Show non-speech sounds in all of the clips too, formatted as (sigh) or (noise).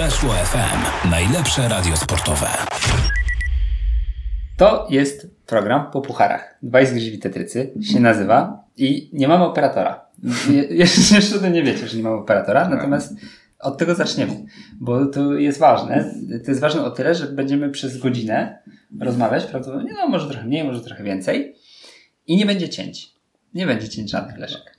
Weszło FM. Najlepsze radio sportowe. To jest program po pucharach. Dwaj zgryźli tetrycy się nazywa i nie mamy operatora. Je, jeszcze, (laughs) jeszcze nie wiecie, że nie mamy operatora, natomiast od tego zaczniemy, bo to jest ważne. To jest ważne o tyle, że będziemy przez godzinę rozmawiać, prawdopodobnie, no może trochę mniej, może trochę więcej i nie będzie cięć. Nie będzie cięć żadnych leszek.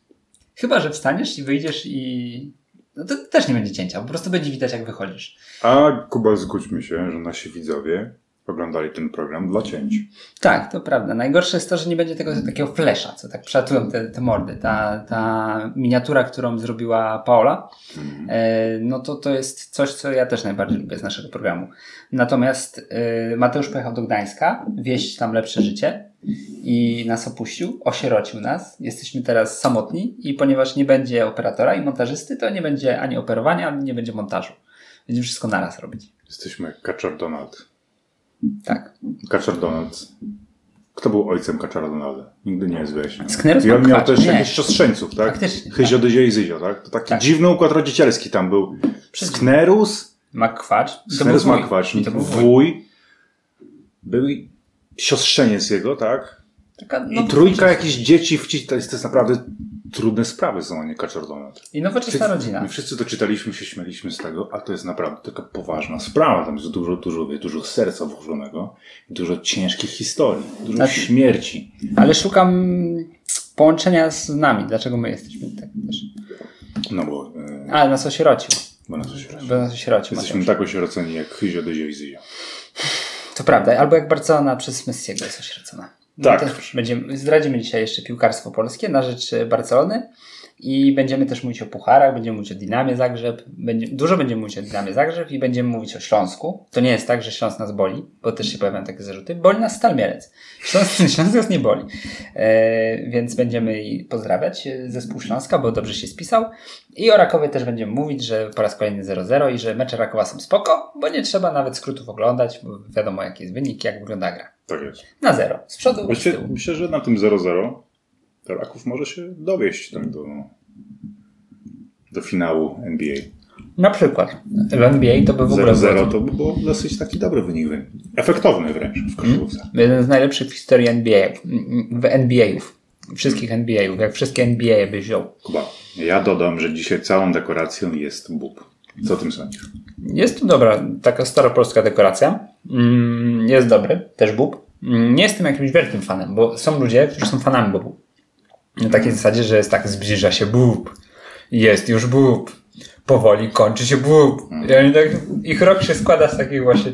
Chyba, że wstaniesz i wyjdziesz i no to też nie będzie cięcia, po prostu będzie widać jak wychodzisz. A Kuba, zgódźmy się, że nasi widzowie oglądali ten program dla cięć. Tak, to prawda. Najgorsze jest to, że nie będzie tego takiego flesza, co tak przatują te, te mordy. Ta, ta miniatura, którą zrobiła Paola, e, no to to jest coś, co ja też najbardziej lubię z naszego programu. Natomiast e, Mateusz pojechał do Gdańska, wieść tam lepsze życie i nas opuścił, osierocił nas. Jesteśmy teraz samotni i ponieważ nie będzie operatora i montażysty, to nie będzie ani operowania, ani nie będzie montażu. Będziemy wszystko naraz robić. Jesteśmy jak Kaczor Donald. Tak. Kaczor Donald. Kto był ojcem Kaczora Donalda? Nigdy nie jest wyjaśnione. Sknerus I on miał też nie. jakichś siostrzeńców, tak? Faktycznie, Hyzio, Dyzio i Zyzio, tak? To taki Tak. dziwny układ rodzicielski tam był. Sknerus, Makwacz. Sknerus. Makwacz, wuj. wuj. Był siostrzeniec jego, tak? Taka, I trójka jakichś dzieci wcić, to jest, to jest naprawdę trudne sprawy są, a nie. I nowoczesna rodzina. My wszyscy to czytaliśmy, się śmialiśmy z tego, a to jest naprawdę taka poważna sprawa. Tam jest dużo, dużo, dużo serca włożonego, dużo ciężkich historii, dużo Znaczy- śmierci. Ale szukam połączenia z nami. Dlaczego my jesteśmy tak też? No bo, e, Ale nas osierocił. bo nas osierocił. Bo nas osierocił. Jesteśmy Mateusz. tak osieroceni jak Hyzio, Dyzio i Zyzio. To prawda. Albo jak Barcelona przez Messiego jest osierocona. Tak. No Będziemy, zdradzimy dzisiaj jeszcze piłkarstwo polskie na rzecz e, Barcelony. I będziemy też mówić o pucharach, będziemy mówić o Dynamie Zagrzeb, będzie, dużo będziemy mówić o Dynamie Zagrzeb i będziemy mówić o Śląsku. To nie jest tak, że Śląsk nas boli, bo też się pojawiają takie zarzuty. Boli nas Stal Mielec. Śląsk, (laughs) Śląsk nas nie boli. E, więc będziemy pozdrawiać e, zespół Śląska, bo dobrze się spisał. I o Rakowie też będziemy mówić, że po raz kolejny 0-0 i że mecze Rakowa są spoko, bo nie trzeba nawet skrótów oglądać, bo wiadomo jaki jest wynik, jak wygląda gra. Tak jest. Na zero. Z przodu, z tyłu. myślę, że na tym 0-0 Raków może się dowieść tak do, do finału NBA. Na przykład. W NBA to by w ogóle 0-0 to by było dosyć taki dobry wynik. Efektowny wręcz w koszykówce. Jeden z najlepszych w historii NBA. W NBA-ów. Wszystkich NBA-ów. Jak wszystkie NBA by wziął. Kuba, ja dodam, że dzisiaj całą dekoracją jest bób. Co o tym sądzisz? Jest to dobra, taka staropolska dekoracja. Mm, Jest dobry, też bób. Mm, Nie jestem jakimś wielkim fanem, bo są ludzie, którzy są fanami bobu. Na takiej zasadzie, że jest tak, zbliża się bób. Jest już bób. Powoli kończy się bób. I oni tak, ich rok się składa z takich właśnie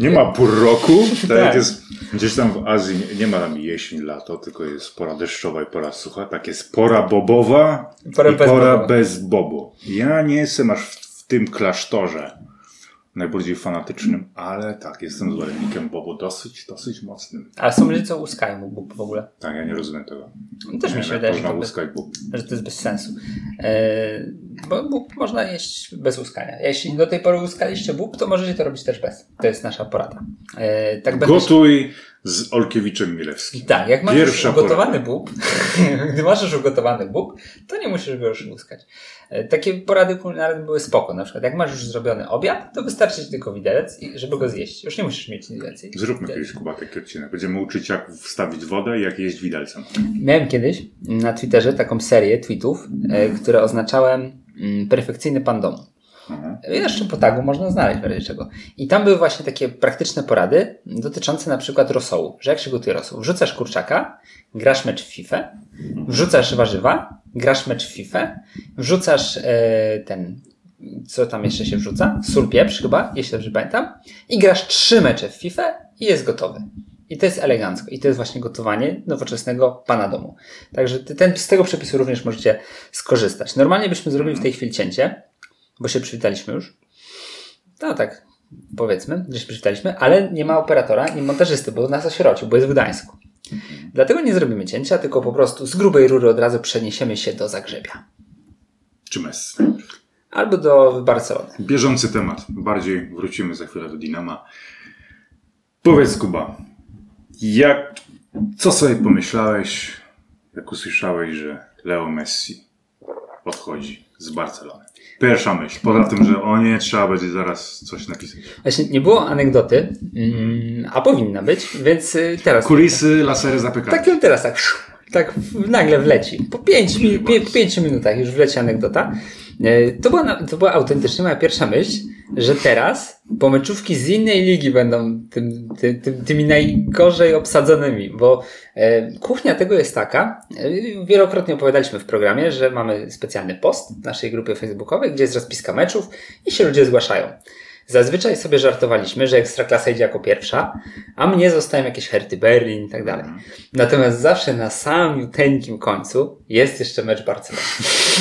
Nie ma pół roku, (laughs) tak, Tak. jak jest gdzieś tam w Azji, nie, nie ma tam jesień, lato, tylko jest pora deszczowa i pora sucha. Tak jest pora bobowa Pora i bez pora bobo. bez bobo. Ja nie jestem aż w, w tym klasztorze najbardziej fanatycznym, ale tak, jestem zwolennikiem bobo dosyć, dosyć mocnym. Ale są ludzie, co łuskają bób w ogóle. Tak, ja nie rozumiem tego. Też mi Nie się wiem, wydaje, że to bez- że to jest bez sensu. E, bo bób można jeść bez łuskania. Jeśli do tej pory łuskaliście bób, to możecie to robić też bez. To jest nasza porada. E, tak Gotuj z Olkiewiczem Milewskim. Tak, jak masz Pierwsza już ugotowany bób, (laughs) gdy masz już ugotowany bób, to nie musisz go już łuskać. E, Takie porady kulinarne były spoko. Na przykład, jak masz już zrobiony obiad, to wystarczy ci tylko widelec, żeby go zjeść. Już nie musisz mieć nic więcej. Zróbmy kiedyś, Kuba, taki odcinek. Będziemy uczyć, jak wstawić wodę i jak jeść widelcem. Miałem kiedyś na Twitterze taką serię tweetów, e, które oznaczałem mm, perfekcyjny pan domu. Mhm. Jeszcze po tagu można znaleźć w razie czego. I tam były właśnie takie praktyczne porady dotyczące na przykład rosołu. Że jak się gotuje rosół? Wrzucasz kurczaka, grasz mecz w FIFA, wrzucasz warzywa, grasz mecz w FIFA, wrzucasz e, ten, co tam jeszcze się wrzuca? Sól, pieprz chyba, jeśli dobrze pamiętam. I grasz trzy mecze w FIFA i jest gotowy. I to jest elegancko. I to jest właśnie gotowanie nowoczesnego pana domu. Także ten, z tego przepisu również możecie skorzystać. Normalnie byśmy zrobili w tej chwili cięcie, bo się przywitaliśmy już. No tak, powiedzmy, że się przywitaliśmy, ale nie ma operatora, nie montażysty, bo nas osierocił, bo jest w Gdańsku. Dlatego nie zrobimy cięcia, tylko po prostu z grubej rury od razu przeniesiemy się do Zagrzebia. Czy Messi? Albo do Barcelony. Bieżący temat. Bardziej wrócimy za chwilę do Dinama. Powiedz, Kuba, jak, co sobie pomyślałeś, jak usłyszałeś, że Leo Messi odchodzi z Barcelony. Pierwsza myśl. Poza tym, że o nie, trzeba będzie zaraz coś napisać. Właśnie nie było anegdoty, mm, a powinna być, więc y, teraz. Kulisy, lasery, zapykane. Tak teraz tak, tak nagle wleci. Po 5 mi, pie, po pięciu minutach już wleci anegdota. E, To była, to była autentycznie moja pierwsza myśl, że teraz pomeczówki z innej ligi będą tym, ty, ty, tymi najgorzej obsadzonymi, bo e, kuchnia tego jest taka, e, wielokrotnie opowiadaliśmy w programie, że mamy specjalny post w naszej grupie facebookowej, gdzie jest rozpiska meczów i się ludzie zgłaszają. Zazwyczaj sobie żartowaliśmy, że Ekstraklasa idzie jako pierwsza, a mnie zostają jakieś Herty Berlin i tak dalej. Natomiast zawsze na samym teńkim końcu jest jeszcze mecz Barcelony.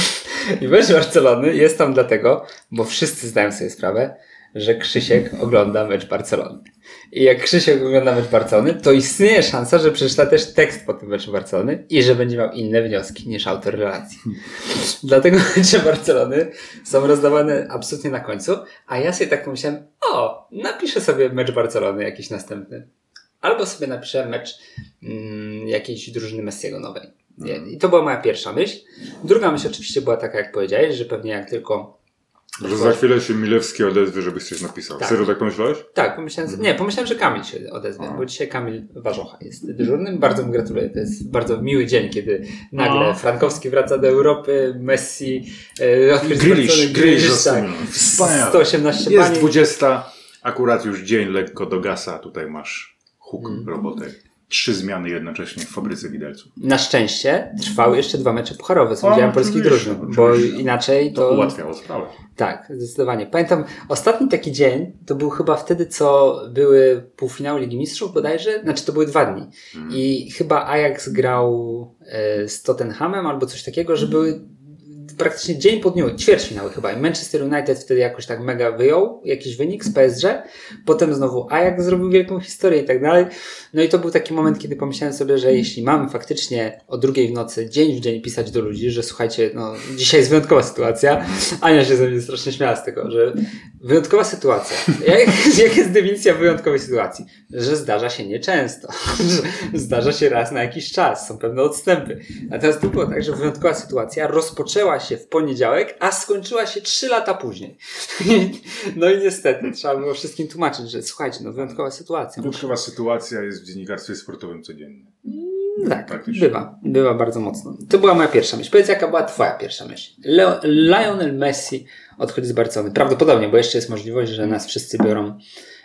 (laughs) I mecz Barcelony jest tam dlatego, bo wszyscy zdają sobie sprawę, że Krzysiek ogląda mecz Barcelony. I jak Krzysiek ogląda mecz Barcelony, to istnieje szansa, że przeczyta też tekst po tym meczu Barcelony i że będzie miał inne wnioski niż autor relacji. Dlatego (laughs) mecze Barcelony są rozdawane absolutnie na końcu, a ja sobie tak pomyślałem, o, napiszę sobie mecz Barcelony jakiś następny. Albo sobie napiszę mecz mm, jakiejś drużyny Messiego nowej. Nie, I to była moja pierwsza myśl. Druga myśl oczywiście była taka, jak powiedziałeś, że pewnie jak tylko Że za chwilę się Milewski odezwie, żebyś coś napisał. Tak. Serio tak pomyślałeś? Tak, pomyślałem, nie, pomyślałem, że Kamil się odezwie, bo dzisiaj Kamil Warzocha jest dyżurnym. Bardzo mu gratuluję. To jest bardzo miły dzień, kiedy nagle No. Frankowski wraca do Europy, Messi, e, Grealish, za tak. Wspaniale. 118 Jest bani. 20, akurat już dzień lekko dogasa, tutaj masz huk Mm. roboty. Trzy zmiany jednocześnie w fabryce widelców. Na szczęście trwały jeszcze dwa mecze pucharowe z udziałem polskich drużyn, bo inaczej To to... ułatwiało sprawę. Tak, zdecydowanie. Pamiętam, ostatni taki dzień to był chyba wtedy, co były półfinały Ligi Mistrzów bodajże, znaczy to były dwa dni. I chyba Ajax grał e, z Tottenhamem albo coś takiego, że były praktycznie dzień po dniu, ćwierćfinały chyba. I Manchester United wtedy jakoś tak mega wyjął jakiś wynik z PSG. Potem znowu Ajax zrobił wielką historię i tak dalej. No i to był taki moment, kiedy pomyślałem sobie, że jeśli mamy faktycznie o drugiej w nocy, dzień w dzień pisać do ludzi, że słuchajcie, no dzisiaj jest wyjątkowa sytuacja. Ania się ze mnie strasznie śmiała z tego, że wyjątkowa sytuacja. Jak, (laughs) jak jest definicja wyjątkowej sytuacji? Że zdarza się nieczęsto. (laughs) Że zdarza się raz na jakiś czas. Są pewne odstępy. Natomiast tu było tak, że wyjątkowa sytuacja rozpoczęła się w poniedziałek, a skończyła się trzy lata później. (laughs) No i niestety, trzeba było wszystkim tłumaczyć, że słuchajcie, no wyjątkowa sytuacja. Wyjątkowa sytuacja jest w dziennikarstwie sportowym codziennie. Tak, Praktycznie. bywa. Bywa bardzo mocno. To była moja pierwsza myśl. Powiedz, jaka była twoja pierwsza myśl? Leo, Lionel Messi odchodzi z Barcelony. Prawdopodobnie, bo jeszcze jest możliwość, że nas wszyscy biorą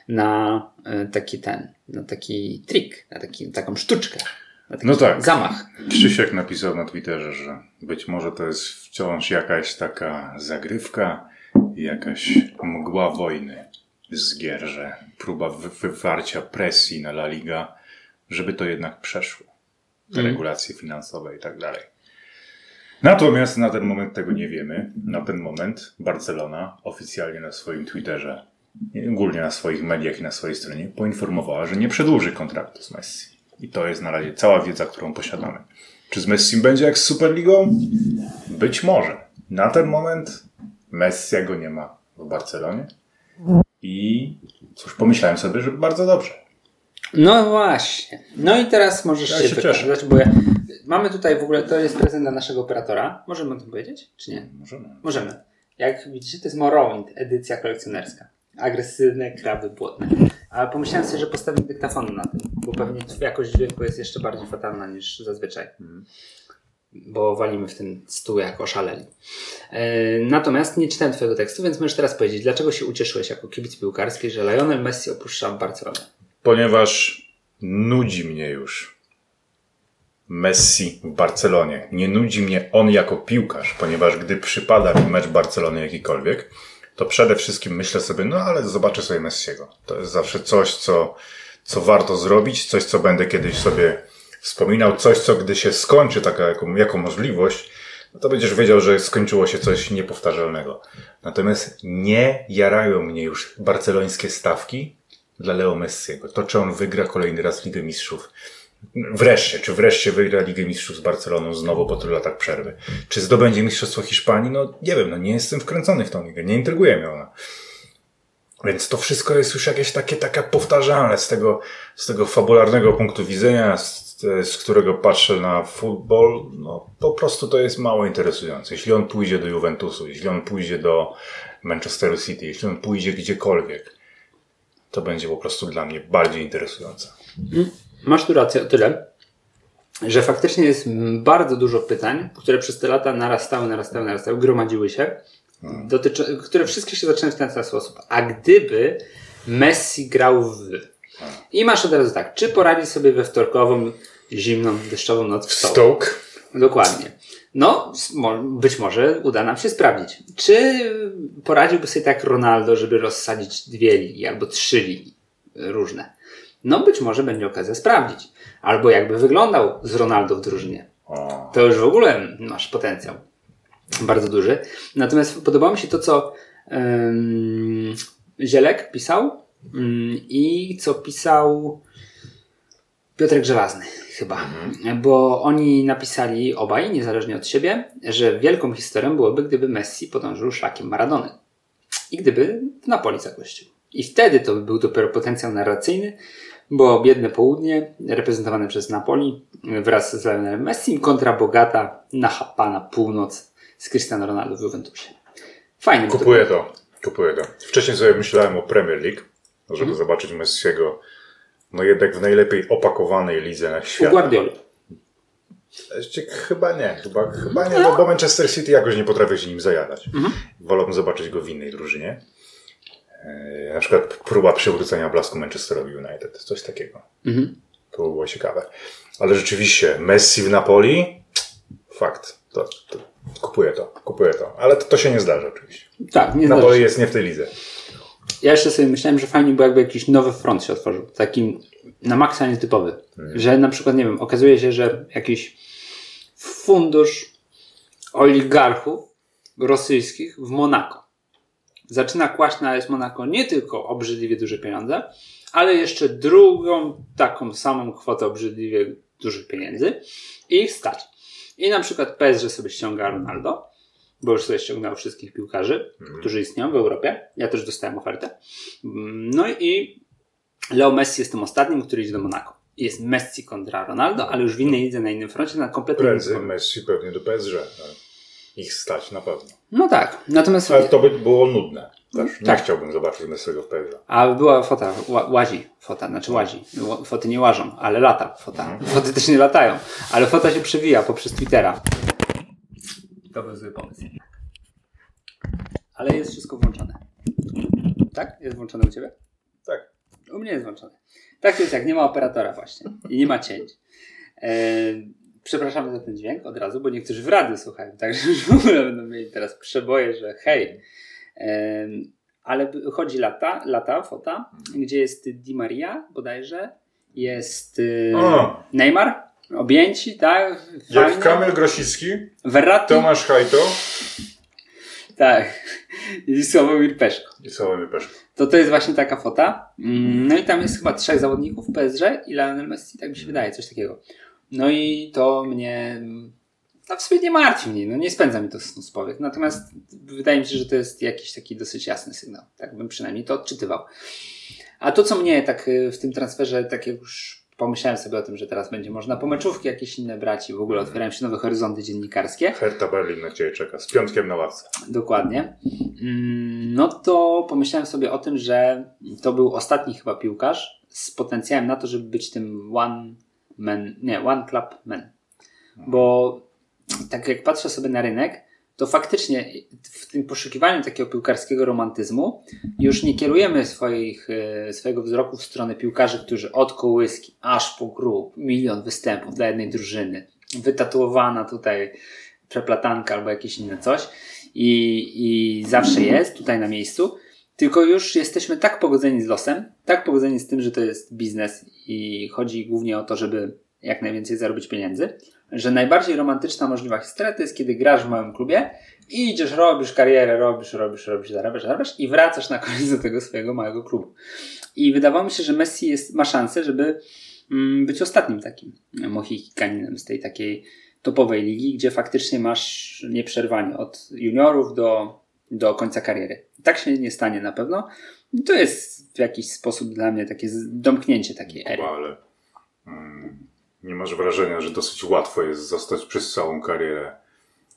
na e, taki ten, na taki trik, na taki, taką sztuczkę. No tak. Zamach. Krzysiek napisał na Twitterze, że być może to jest wciąż jakaś taka zagrywka, jakaś mgła wojny z gier, że próba wy- wywarcia presji na La Liga, żeby to jednak przeszło. Te Mm. regulacje finansowe i tak dalej. Natomiast na ten moment tego nie wiemy. Na ten moment Barcelona oficjalnie na swoim Twitterze, ogólnie na swoich mediach i na swojej stronie poinformowała, że nie przedłuży kontraktu z Messi. I to jest na razie cała wiedza, którą posiadamy. Czy z Messi będzie jak z Superligą? Być może. Na ten moment Messiego nie ma w Barcelonie. I cóż, pomyślałem sobie, że bardzo dobrze. No właśnie. No i teraz możesz Ja się, się bo ja, mamy tutaj w ogóle, to jest prezent dla naszego operatora. Możemy o tym powiedzieć, czy nie? Możemy. Możemy. Jak widzicie, to jest Morrowind, edycja kolekcjonerska. Agresywne kraby błotne. Ale pomyślałem sobie, że postawię dyktafon na tym, bo pewnie jakość dźwięku jest jeszcze bardziej fatalna niż zazwyczaj. Bo walimy w ten stół jak oszaleli. E, natomiast nie czytałem Twojego tekstu, więc możesz teraz powiedzieć, dlaczego się ucieszyłeś jako kibic piłkarski, że Lionel Messi opuszcza Barcelonę? Ponieważ nudzi mnie już Messi w Barcelonie. Nie nudzi mnie on jako piłkarz, ponieważ gdy przypada mi mecz Barcelony jakikolwiek, to przede wszystkim myślę sobie, no ale zobaczę sobie Messiego. To jest zawsze coś, co, co warto zrobić, coś, co będę kiedyś sobie wspominał, coś, co gdy się skończy taka jako, jako możliwość, no to będziesz wiedział, że skończyło się coś niepowtarzalnego. Natomiast nie jarają mnie już barcelońskie stawki dla Leo Messiego. To, czy on wygra kolejny raz Ligę Mistrzów. Wreszcie, czy wreszcie wygra Ligę Mistrzów z Barceloną znowu po tylu latach przerwy. Czy zdobędzie Mistrzostwo Hiszpanii? No nie wiem, no nie jestem wkręcony w tą ligę, nie intryguje mnie ona. Więc to wszystko jest już jakieś takie, takie powtarzalne z tego, z tego fabularnego punktu widzenia, z, z którego patrzę na futbol, no po prostu to jest mało interesujące. Jeśli on pójdzie do Juventusu, jeśli on pójdzie do Manchesteru City, jeśli on pójdzie gdziekolwiek, to będzie po prostu dla mnie bardziej interesujące. Masz tu rację o tyle, że faktycznie jest bardzo dużo pytań, które przez te lata narastały, narastały, narastały, gromadziły się, dotyczy, które wszystkie się zaczynają w ten sam sposób. A gdyby Messi grał w... I masz od razu tak, czy poradzi sobie we wtorkową, zimną, deszczową noc w Stoke? Stoke? Dokładnie. No, być może uda nam się sprawdzić. Czy poradziłby sobie tak Ronaldo, żeby rozsadzić dwie ligi albo trzy ligi różne? No, być może będzie okazja sprawdzić. Albo jakby wyglądał z Ronaldo w drużynie. To już w ogóle masz potencjał bardzo duży. Natomiast podobało mi się to, co ym, Zielek pisał ym, i co pisał Piotrek Żelazny chyba. Bo oni napisali obaj, niezależnie od siebie, że wielką historią byłoby, gdyby Messi podążył szlakiem Maradony. I gdyby w Napoli zagościł. I wtedy to by był dopiero potencjał narracyjny, bo biedne południe, reprezentowane przez Napoli wraz z Lionelem Messi kontra bogata, nachapana północ z Cristiano Ronaldo w Juventusie. Fajnie. by to kupuję to. Kupuję to. Wcześniej sobie myślałem o Premier League, żeby zobaczyć Messiego no jednak w najlepiej opakowanej lidze na U świecie. Guardioli. Jeszcze Chyba nie, chyba, chyba nie, no bo Manchester City jakoś nie potrafię się nim zajadać. Wolałbym zobaczyć go w innej drużynie. E, Na przykład próba przywrócenia blasku Manchesterowi United, coś takiego. Mhm. To by było ciekawe. Ale rzeczywiście, Messi w Napoli, fakt, to, to kupuję to, kupuję to. Ale to, to się nie zdarzy oczywiście. Tak, nie zdarzy Napoli się. jest nie w tej lidze. Ja jeszcze sobie myślałem, że fajnie było jakby jakiś nowy front się otworzył. Taki na maksa nietypowy. Że na przykład, nie wiem, okazuje się, że jakiś fundusz oligarchów rosyjskich w Monako zaczyna kłaść na AS Monako nie tylko obrzydliwie duże pieniądze, ale jeszcze drugą taką samą kwotę obrzydliwie dużych pieniędzy i ich stać. I na przykład PSG sobie ściąga Ronaldo, bo już sobie ściągnął wszystkich piłkarzy, którzy istnieją w Europie. Ja też dostałem ofertę. No i Leo Messi jest tym ostatnim, który idzie do Monako. Jest Messi kontra Ronaldo, ale już w innej lidze, na innym froncie, na kompletnie Prędzej. Messi pewnie do PSG. no. Ich stać na pewno. No tak, natomiast Ale to by było nudne. Też. Nie Tak. chciałbym zobaczyć Messiego w PSG. A była fota, ła, łazi fota, znaczy łazi. Ło- Foty nie łażą, ale lata fota. Foty też nie latają, ale fota się przewija poprzez Twittera. To był zły pomysł jednak. Ale jest wszystko włączone. Tak? Jest włączone u Ciebie? Tak. U mnie jest włączone. Tak to jest jak nie ma operatora właśnie i nie ma cięć. E, przepraszamy za ten dźwięk od razu, bo niektórzy w radiu słuchają, także już (laughs) w ogóle będą mieli teraz przeboje, że hej. Ale chodzi lata, lata, fota, gdzie jest Di Maria bodajże, jest y, O. Neymar, objęci, tak? Jak Fajnie. Kamil Grosicki, Verratti, Tomasz Hajto tak. (laughs) I Sławomir Peszko. i Sławomir Peszko. To to jest właśnie taka fota. Mm, No i tam jest chyba trzech zawodników PSG i Lionel Messi, tak mi się wydaje, coś takiego. No i to mnie no w sumie nie martwi mnie, no nie spędza mi to snu z powiek. Natomiast wydaje mi się, że to jest jakiś taki dosyć jasny sygnał. Tak bym przynajmniej to odczytywał. A to, co mnie tak y, w tym transferze, tak jak już pomyślałem sobie o tym, że teraz będzie można pomeczówki jakieś inne brać i w ogóle otwierają się nowe horyzonty dziennikarskie. Hertha Berlin na Ciebie czeka, z piątkiem na ławce. Dokładnie. Mm, No to pomyślałem sobie o tym, że to był ostatni chyba piłkarz z potencjałem na to, żeby być tym one man, nie, one club man. Bo tak jak patrzę sobie na rynek, to faktycznie w tym poszukiwaniu takiego piłkarskiego romantyzmu już nie kierujemy swoich, e, swojego wzroku w stronę piłkarzy, którzy od kołyski aż po grób, milion występów dla jednej drużyny, wytatuowana tutaj przeplatanka albo jakieś inne coś i, i zawsze jest tutaj na miejscu, tylko już jesteśmy tak pogodzeni z losem, tak pogodzeni z tym, że to jest biznes i chodzi głównie o to, żeby jak najwięcej zarobić pieniędzy, że najbardziej romantyczna możliwa historia to jest, kiedy grasz w małym klubie i idziesz, robisz karierę, robisz, robisz, robisz, zarabiasz, zarabiasz i wracasz na koniec do tego swojego małego klubu. I wydawało mi się, że Messi jest, ma szansę, żeby mm, być ostatnim takim mohikaninem z tej takiej topowej ligi, gdzie faktycznie masz nieprzerwanie od juniorów do, do końca kariery. Tak się nie stanie na pewno. I To jest w jakiś sposób dla mnie takie domknięcie takiej ery. Ale mm, Nie masz wrażenia, że dosyć łatwo jest zostać przez całą karierę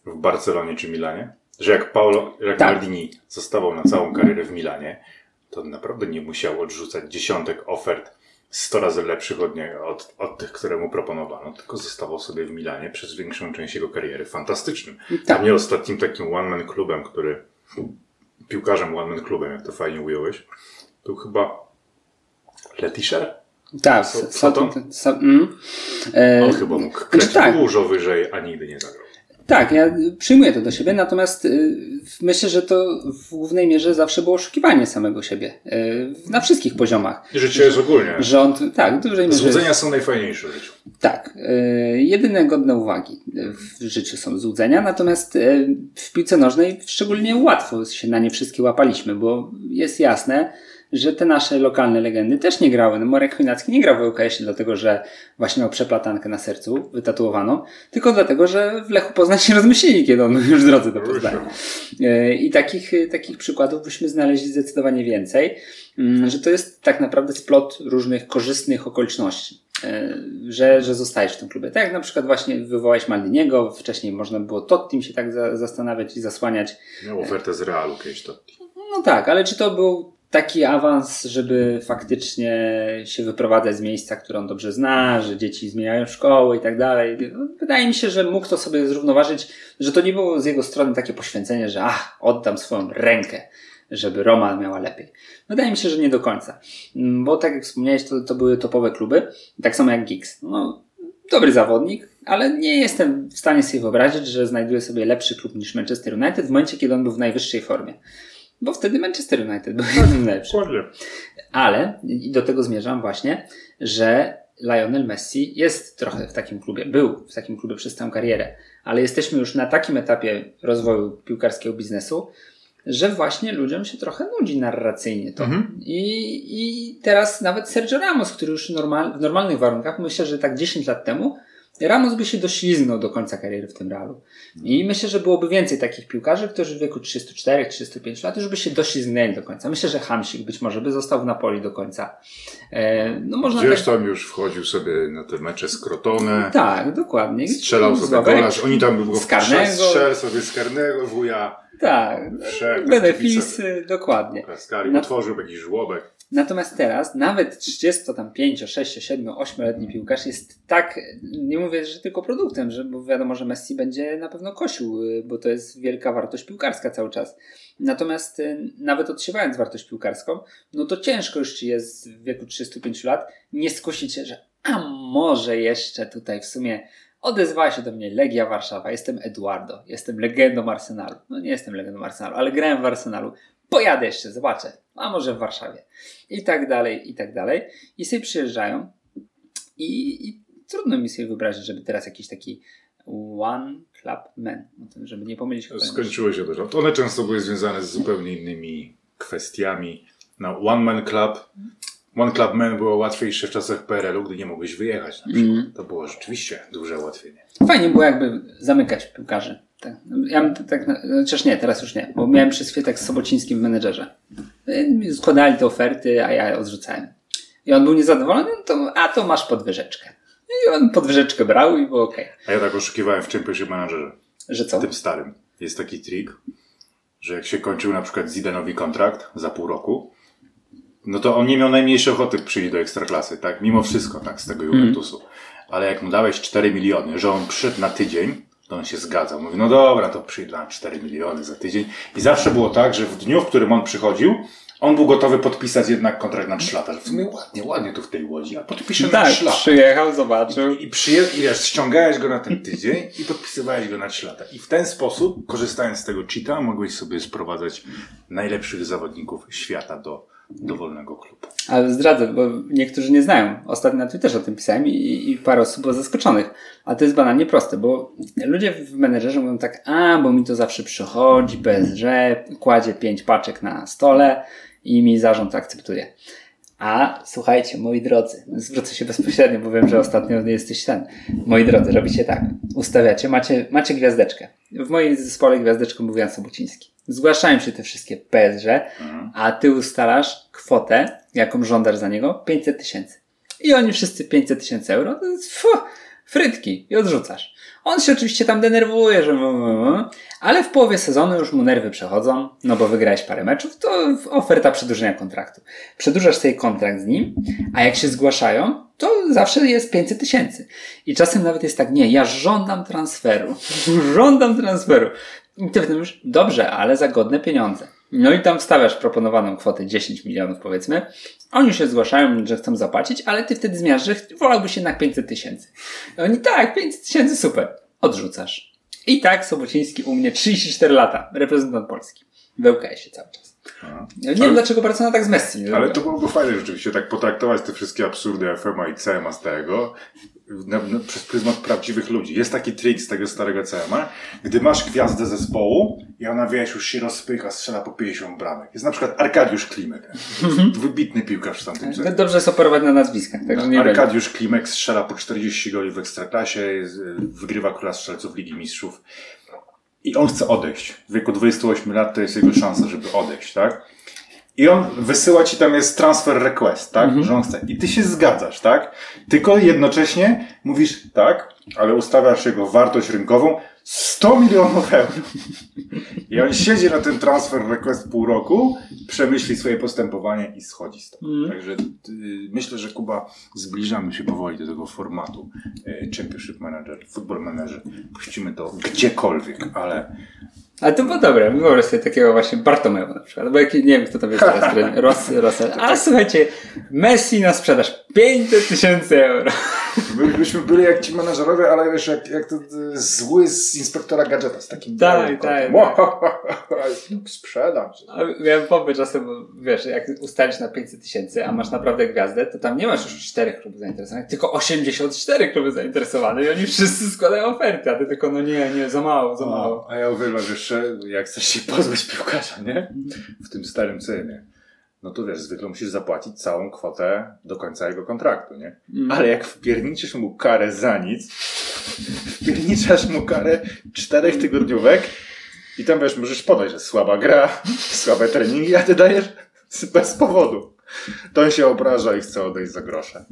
w Barcelonie czy Milanie? Że jak Paolo, jak Tak. Maldini zostawał na całą karierę w Milanie, to naprawdę nie musiał odrzucać dziesiątek ofert 100 razy lepszych od, niego, od, od tych, które mu proponowano, tylko zostawał sobie w Milanie przez większą część jego kariery. Fantastycznym. Tak. Dla mnie ostatnim takim one-man klubem, który piłkarzem one-man klubem, jak to fajnie ująłeś, był chyba Letischer? Tak, so, mm. e, On chyba mógł kręcić tak. dużo wyżej, a nigdy nie zagrał. Tak, ja przyjmuję to do siebie, natomiast y, myślę, że to w głównej mierze zawsze było oszukiwanie samego siebie. Y, na wszystkich poziomach. Życie jest ogólnie. Rząd, tak, w dużej mierze. Złudzenia są najfajniejsze w życiu. Tak, y, jedyne godne uwagi w życiu są złudzenia, natomiast w piłce nożnej szczególnie łatwo się na nie wszystkie łapaliśmy, bo jest jasne, że te nasze lokalne legendy też nie grały. No, Marek Chojnacki nie grał w ŁKS-ie dlatego, że właśnie miał przeplatankę na sercu wytatuowaną, tylko dlatego, że w Lechu Poznań się rozmyślili, kiedy on już w drodze do Poznania. E, I takich, takich przykładów byśmy znaleźli zdecydowanie więcej, mm, że to jest tak naprawdę splot różnych korzystnych okoliczności, e, że, że zostajesz w tym klubie. Tak jak na przykład właśnie wywołałeś Maldiniego, wcześniej można było Tottim się tak za, zastanawiać i zasłaniać. Miał ofertę z Realu kiedyś to. No tak, ale czy to był taki awans, żeby faktycznie się wyprowadzać z miejsca, które on dobrze zna, że dzieci zmieniają szkoły i tak dalej. Wydaje mi się, że mógł to sobie zrównoważyć, że to nie było z jego strony takie poświęcenie, że ach, oddam swoją rękę, żeby Roma miała lepiej. Wydaje mi się, że nie do końca. Bo tak jak wspomniałeś, to, to były topowe kluby, tak samo jak Giggs. No, dobry zawodnik, ale nie jestem w stanie sobie wyobrazić, że znajduje sobie lepszy klub niż Manchester United w momencie, kiedy on był w najwyższej formie. Bo wtedy Manchester United był jednym najlepszych. Dokładnie. Ale, i do tego zmierzam właśnie, że Lionel Messi jest trochę w takim klubie, był w takim klubie przez całą karierę, ale jesteśmy już na takim etapie rozwoju piłkarskiego biznesu, że właśnie ludziom się trochę nudzi narracyjnie to. Mhm. I, I teraz nawet Sergio Ramos, który już normal, w normalnych warunkach, myślę, że tak 10 lat temu, Ramos by się doślizgnął do końca kariery w tym Realu. I myślę, że byłoby więcej takich piłkarzy, którzy w wieku 34-35 lat już by się doślizgnęli do końca. Myślę, że Hamsik być może by został w Napoli do końca. E, no można Gdzieś tak... tam już wchodził sobie na te mecze z Crotone. Tak, dokładnie. Strzelał sobie golarz. Oni tam z karnego. strzel sobie z karnego wuja. Tak, benefisy, dokładnie. Kaskali, No. otworzył jakiś żłobek. Natomiast teraz nawet 35, 6, 7, 8-letni piłkarz jest tak, nie mówię, że tylko produktem, że, bo wiadomo, że Messi będzie na pewno kosił, bo to jest wielka wartość piłkarska cały czas. Natomiast y, nawet odsiewając wartość piłkarską, no to ciężko już ci jest w wieku 35 lat nie skusić się, że a może jeszcze tutaj w sumie odezwała się do mnie Legia Warszawa, jestem Eduardo, jestem legendą Arsenalu. No nie jestem legendą Arsenalu, ale grałem w Arsenalu. Pojadę jeszcze, zobaczę, a może w Warszawie. I tak dalej, i tak dalej. I sobie przyjeżdżają i, i trudno mi sobie wyobrazić, żeby teraz jakiś taki one club man, żeby nie pomylić. Skończyło się to. One często były związane z zupełnie innymi kwestiami. No, One Man Club. One Club Man było łatwiejsze w czasach PRL-u, gdy nie mogłeś wyjechać na przykład. Mm. To było rzeczywiście duże ułatwienie. Fajnie było jakby zamykać piłkarzy. Tak. Ja bym tak, chociaż nie, teraz już nie, bo miałem przez chwilę tak z Sobocińskim w menedżerze. Y, Składali te oferty, a ja odrzucałem. I on był niezadowolony, no to, a to masz podwyżeczkę. I on podwyżeczkę brał i było okej. A ja tak oszukiwałem w Championship Managerze. Że co? tym starym. Jest taki trik, że jak się kończył na przykład Zidanowi kontrakt za pół roku, no to on nie miał najmniejszej ochoty przyjść do Ekstraklasy, tak? Mimo wszystko, tak? Z tego Juventusu. Ale jak mu dałeś 4 miliony, że on przyszedł na tydzień, to on się zgadzał. Mówi, no dobra, to przyjdę na 4 miliony za tydzień. I zawsze było tak, że w dniu, w którym on przychodził, on był gotowy podpisać jednak kontrakt na 3 lata. W sumie ładnie, ładnie tu w tej łodzi, a podpiszę na Tak, 3 lata. przyjechał, zobaczył. I, przyje- i wiesz, ściągałeś go na ten tydzień i podpisywałeś go na 3 lata. I w ten sposób, korzystając z tego cheata, mogłeś sobie sprowadzać najlepszych zawodników świata do dowolnego klubu. Ale zdradzę, bo niektórzy nie znają. Ostatnio na Twitterze o tym pisałem i, i parę osób było zaskoczonych. A to jest banalnie proste, bo ludzie w menedżerze mówią tak, a, bo mi to zawsze przychodzi, PSG, kładzie pięć paczek na stole i mi zarząd akceptuje. A słuchajcie, moi drodzy, zwrócę się bezpośrednio, bo wiem, że ostatnio jesteś ten. Moi drodzy, robicie tak. Ustawiacie, macie, macie gwiazdeczkę. W mojej zespole gwiazdeczką był Jan Sobociński. Zgłaszają się te wszystkie PSG, a ty ustalasz kwotę, jaką żądasz za niego, 500 tysięcy. I oni wszyscy 500 tysięcy euro, to jest fu, frytki i odrzucasz. On się oczywiście tam denerwuje, że ale w połowie sezonu już mu nerwy przechodzą, no bo wygrałeś parę meczów, to oferta przedłużenia kontraktu. Przedłużasz sobie kontrakt z nim, a jak się zgłaszają, to zawsze jest 500 tysięcy. I czasem nawet jest tak, nie, ja żądam transferu. (laughs) żądam transferu. I ty wtedy mówisz, dobrze, ale za godne pieniądze. No i tam wstawiasz proponowaną kwotę 10 milionów powiedzmy. Oni się zgłaszają, że chcą zapłacić, ale ty wtedy zmierzasz, że wolałbyś jednak 500 tysięcy. Oni tak, 500 tysięcy, super. Odrzucasz. I tak Sobociński u mnie 34 lata, reprezentant Polski. Wełkaje się cały czas. Nie ale, wiem dlaczego Barcelona tak z Messi. Ale to byłoby fajne rzeczywiście, tak potraktować te wszystkie absurdy FMA i CMA z tego na, na, przez pryzmat prawdziwych ludzi. Jest taki trik z tego starego CMA, gdy masz gwiazdę zespołu i ona, wiesz, już się rozpycha, strzela po 50 bramek. Jest na przykład Arkadiusz Klimek. Mhm. Wybitny piłkarz w tamtym czasie. Dobrze jest operować na nazwiskach. Tak, nie Arkadiusz Klimek strzela po 40 goli w Ekstraklasie, wygrywa Króla Strzelców Ligi Mistrzów. I on chce odejść. W wieku 28 lat to jest jego szansa, żeby odejść, tak? I on wysyła ci tam jest transfer request, tak? Mhm. Że on chce. I ty się zgadzasz, tak? Tylko jednocześnie mówisz tak, ale ustawiasz jego wartość rynkową 100 milionów euro. I on siedzi na ten transfer request pół roku, przemyśli swoje postępowanie i schodzi z tego. Mm. Także y, myślę, że Kuba zbliżamy się powoli do tego formatu y, Championship Manager, Football Manager. Puścimy to gdziekolwiek, ale ale to było dobre. Wyobraź sobie takiego właśnie Bartomeu na przykład. Bo jak, nie wiem, kto to jest teraz. Ros, Rosel. Ale słuchajcie, Messi na sprzedaż 500 tysięcy euro. Byliśmy byli jak ci menadżerowie, ale wiesz, jak, jak to zły z inspektora gadżeta z takim Tak, tak. (laughs) Sprzedam. Miałem pomysł czasem, wiesz, jak ustalisz na 500 tysięcy, a masz naprawdę gwiazdę, to tam nie masz już 4 klubów zainteresowanych, tylko 84 kluby zainteresowane i oni wszyscy składają oferty, a ty tylko, no nie, nie, za mało, za mało. A ja uwielbiam, wiesz, jak chcesz się pozbyć piłkarza, nie? W tym starym cenie no to wiesz, zwykle musisz zapłacić całą kwotę do końca jego kontraktu, nie? Mm. Ale jak wpierniczysz mu karę za nic, wpierniczasz mu karę czterech tygodniówek i tam wiesz, możesz podać, że słaba gra, (laughs) słabe treningi, a ty dajesz bez powodu. To on się obraża i chce odejść za grosze.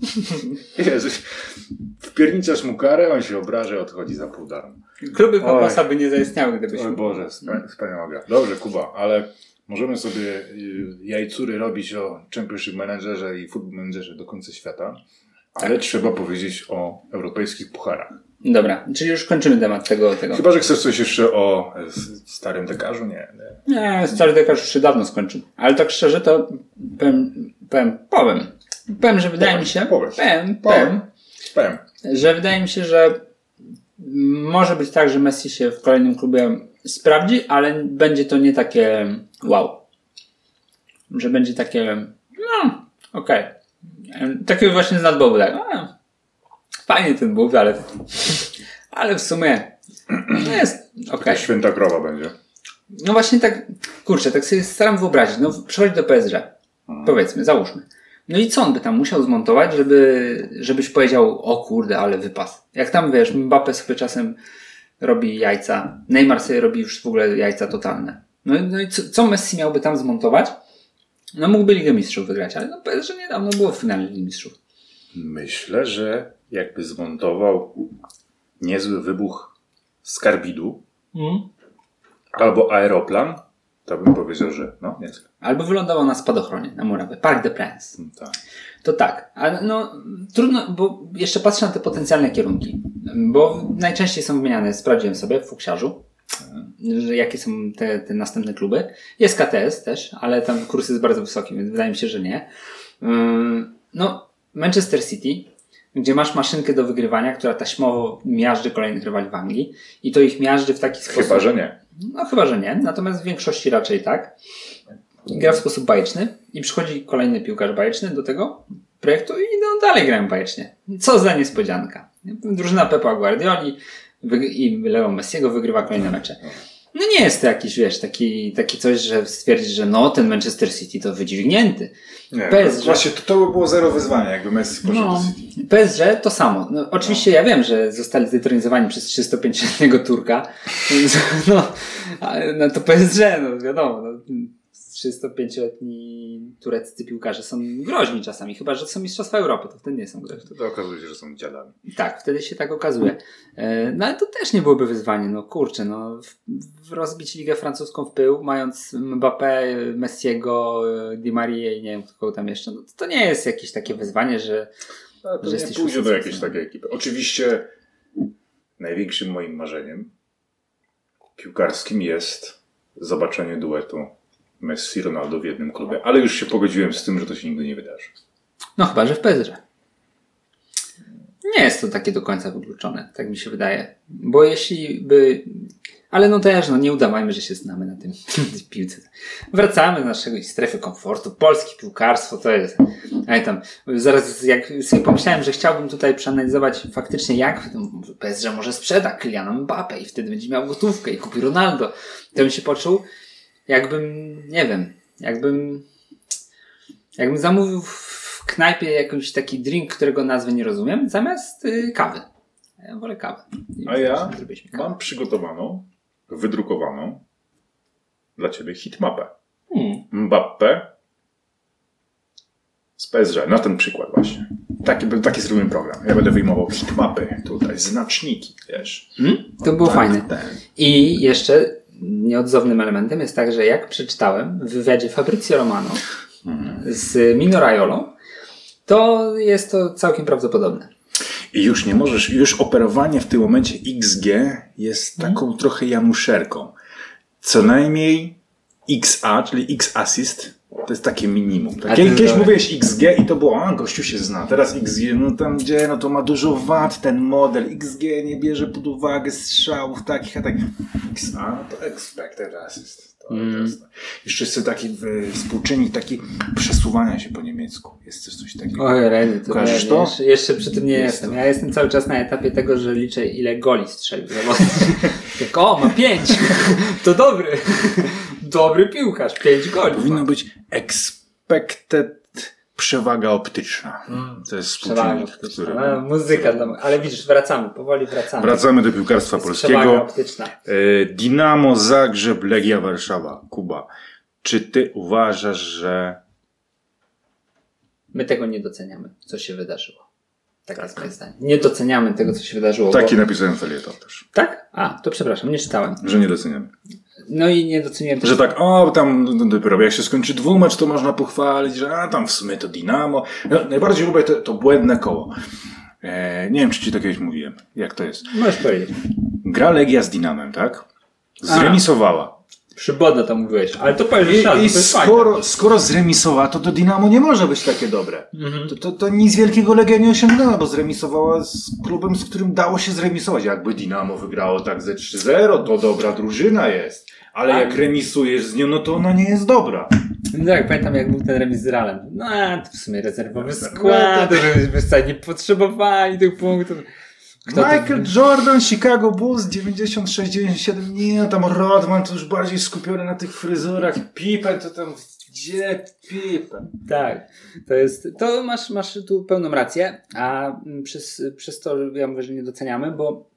Jezus, wpierniczasz mu karę, on się obraża i odchodzi za pół darmo. Kluby Pawłasa by nie zaistniały, gdybyś... Oj Boże, wspaniała gra. Dobrze, Kuba, ale Możemy sobie y, jajcury robić o Championship Managerze i Football Managerze do końca świata, ale tak. trzeba powiedzieć o europejskich pucharach. Dobra, czyli już kończymy temat tego. tego. Chyba, że chcesz coś jeszcze o starym dekarzu? Nie. Nie, nie stary dekarz już się dawno skończył. Ale tak szczerze to powiem, powiem, powiem, powiem że wydaje mi się, powiem, powiem, powiem, powiem, że wydaje mi się, że może być tak, że Messi się w kolejnym klubie sprawdzi, ale będzie to nie takie wow. Że będzie takie, no, okej. Okay. Takie właśnie z nadbobu, tak. A, fajnie ten bóg, ale, ale w sumie jest okej. Okay. Święta krowa będzie. No właśnie tak, kurczę, tak sobie staram wyobrazić. No, przychodzi do PSG. Hmm. Powiedzmy, załóżmy. No i co on by tam musiał zmontować, żeby, żebyś powiedział, o kurde, ale wypas. Jak tam wiesz, Mbappé sobie czasem robi jajca. Neymar sobie robi już w ogóle jajca totalne. No, no i co, co Messi miałby tam zmontować? No mógłby Ligę Mistrzów wygrać, ale no że niedawno było w finale Ligi Mistrzów. Myślę, że jakby zmontował niezły wybuch skarbidu mm. albo aeroplan, to bym powiedział, że no, niezły. Albo wylądował na spadochronie, na murawie. Park de Prince. Mm, tak. To tak, ale no trudno, bo jeszcze patrzę na te potencjalne kierunki, bo najczęściej są wymieniane, sprawdziłem sobie w fuksiarzu, że jakie są te, te następne kluby. Jest KTS też, ale tam kurs jest bardzo wysoki, więc wydaje mi się, że nie. No, Manchester City, gdzie masz maszynkę do wygrywania, która taśmowo miażdży kolejnych rywali w Anglii i to ich miażdży w taki sposób. Chyba, że nie. No, chyba, że nie. Natomiast w większości raczej tak. gra w sposób bajeczny i przychodzi kolejny piłkarz bajeczny do tego projektu i no, dalej grają bajecznie. Co za niespodzianka. Drużyna Pepa Guardioli i Leo Messiego wygrywa kolejne mecze. No nie jest to jakiś, wiesz, taki, taki coś, że stwierdzić, że no, ten Manchester City to wydźwignięty. Nie, PSG, właśnie to, to by było zero wyzwania, jakby Messi poszedł no, do City. PSG to samo. No, oczywiście no. ja wiem, że zostali zdetronizowani przez 305-letniego Turka. (laughs) no, no to PSG, no wiadomo, no, 305-letni tureccy piłkarze są groźni czasami, chyba że są Mistrzostwa Europy, to wtedy nie są groźni. Wtedy okazuje się, że są dziadami. Tak, wtedy się tak okazuje. E, No ale to też nie byłoby wyzwanie, no kurczę, no rozbić ligę francuską w pył, mając Mbappé, Messiego, e, Di Maria i nie wiem kogo tam jeszcze, no to, to nie jest jakieś takie wyzwanie, że Ale to Że nie jesteś pójdzie do jakiejś takiej ekipy. Oczywiście największym moim marzeniem piłkarskim jest zobaczenie duetu Messi-Ronaldo w jednym klubie, ale już się pogodziłem z tym, że to się nigdy nie wydarzy. no chyba, że w Pedrze. Nie jest to takie do końca wykluczone, tak mi się wydaje. Bo jeśli by. Ale no też, no nie udawajmy, że się znamy na tym (laughs) piłce. Wracamy do naszej strefy komfortu. Polskie piłkarstwo to jest. Ale tam, zaraz jak sobie pomyślałem, że chciałbym tutaj przeanalizować faktycznie jak PSG może sprzeda Kyliana Mbappé i wtedy będzie miał gotówkę i kupi Ronaldo, to bym się poczuł jakbym, nie wiem, jakbym jakbym zamówił w knajpie jakiś taki drink, którego nazwy nie rozumiem, zamiast y, kawy. Ja wolę kawę. A ja mam przygotowaną, wydrukowaną dla ciebie hitmapę. Hmm. Mbappé z PSG. Na ten przykład właśnie. Taki, taki zrobimy program. Ja będę wyjmował hitmapy tutaj, znaczniki, wiesz. Hmm? To było Tak, fajne. tak. I jeszcze nieodzownym elementem jest tak, że jak przeczytałem w wywiadzie Fabrizio Romano z Mino Raiolą, to jest to całkiem prawdopodobne. I już nie możesz, już operowanie w tym momencie XG jest taką trochę januszerką. Co najmniej XA, czyli X assist, to jest takie minimum. Tak? A Kiedyś kiedyś mówiłeś XG i to było, a gościu się zna. Teraz XG, no tam gdzie, no to ma dużo wad ten model. XG nie bierze pod uwagę strzałów takich, a tak. XA, no to expected assist. To, to jest, jeszcze jest taki y, współczynnik taki przesuwania się po niemiecku. Jest też coś takiego. Oj, Redy, to Kojarzysz to? Jeszcze, jeszcze przy tym nie Jest jestem. to. Ja jestem cały czas na etapie tego, że liczę ile goli strzelił. (laughs) tak, o, ma pięć. (laughs) To dobry. Dobry piłkarz. Pięć goli. Powinno być expected przewaga optyczna. To jest współczynnik, który... No, muzyka, dla- ale widzisz, wracamy, powoli wracamy. Wracamy do piłkarstwa Jest Przewaga polskiego. optyczna. E, Dinamo, Zagrzeb, Legia Warszawa. Kuba, czy ty uważasz, że My tego nie doceniamy, co się wydarzyło. Tak, jest moje zdanie. Nie doceniamy tego, co się wydarzyło. taki bo... napisałem felieton też, Tak? A, to przepraszam, nie czytałem. że nie doceniamy. No i nie doceniłem też Że tak, o, tam dopiero jak się skończy dwumecz, to można pochwalić, że a, tam w sumie to Dinamo. No, najbardziej lubię to, to błędne koło. E, nie wiem, czy ci to kiedyś mówiłem. Jak to jest? Możesz powiedzieć. Gra Legia z Dinamem, tak? Zremisowała. Przyboda to mówiłeś, ale to powiesz jeszcze raz, i to jest fajne. skoro, skoro zremisowała, to do Dinamo nie może być takie dobre. Mhm. To, to, to nic wielkiego Legia nie osiągnęła, bo zremisowała z klubem, z którym dało się zremisować. Jakby Dinamo wygrało tak ze 3-0, to dobra drużyna jest. Ale A- jak remisujesz z nią, no to ona nie jest dobra. No tak, pamiętam jak był ten remis z Realem. No, to w sumie rezerwowy No, skład, to- żebyśmy wcale nie potrzebowali tych punktów. Kto to- Michael Jordan, Chicago Bulls 96-97, nie, tam Rodman to już bardziej skupiony na tych fryzurach, Pippen to tam, gdzie Pippen? Tak, to jest, to masz, masz tu pełną rację, a przez, przez to ja mówię, że nie doceniamy, bo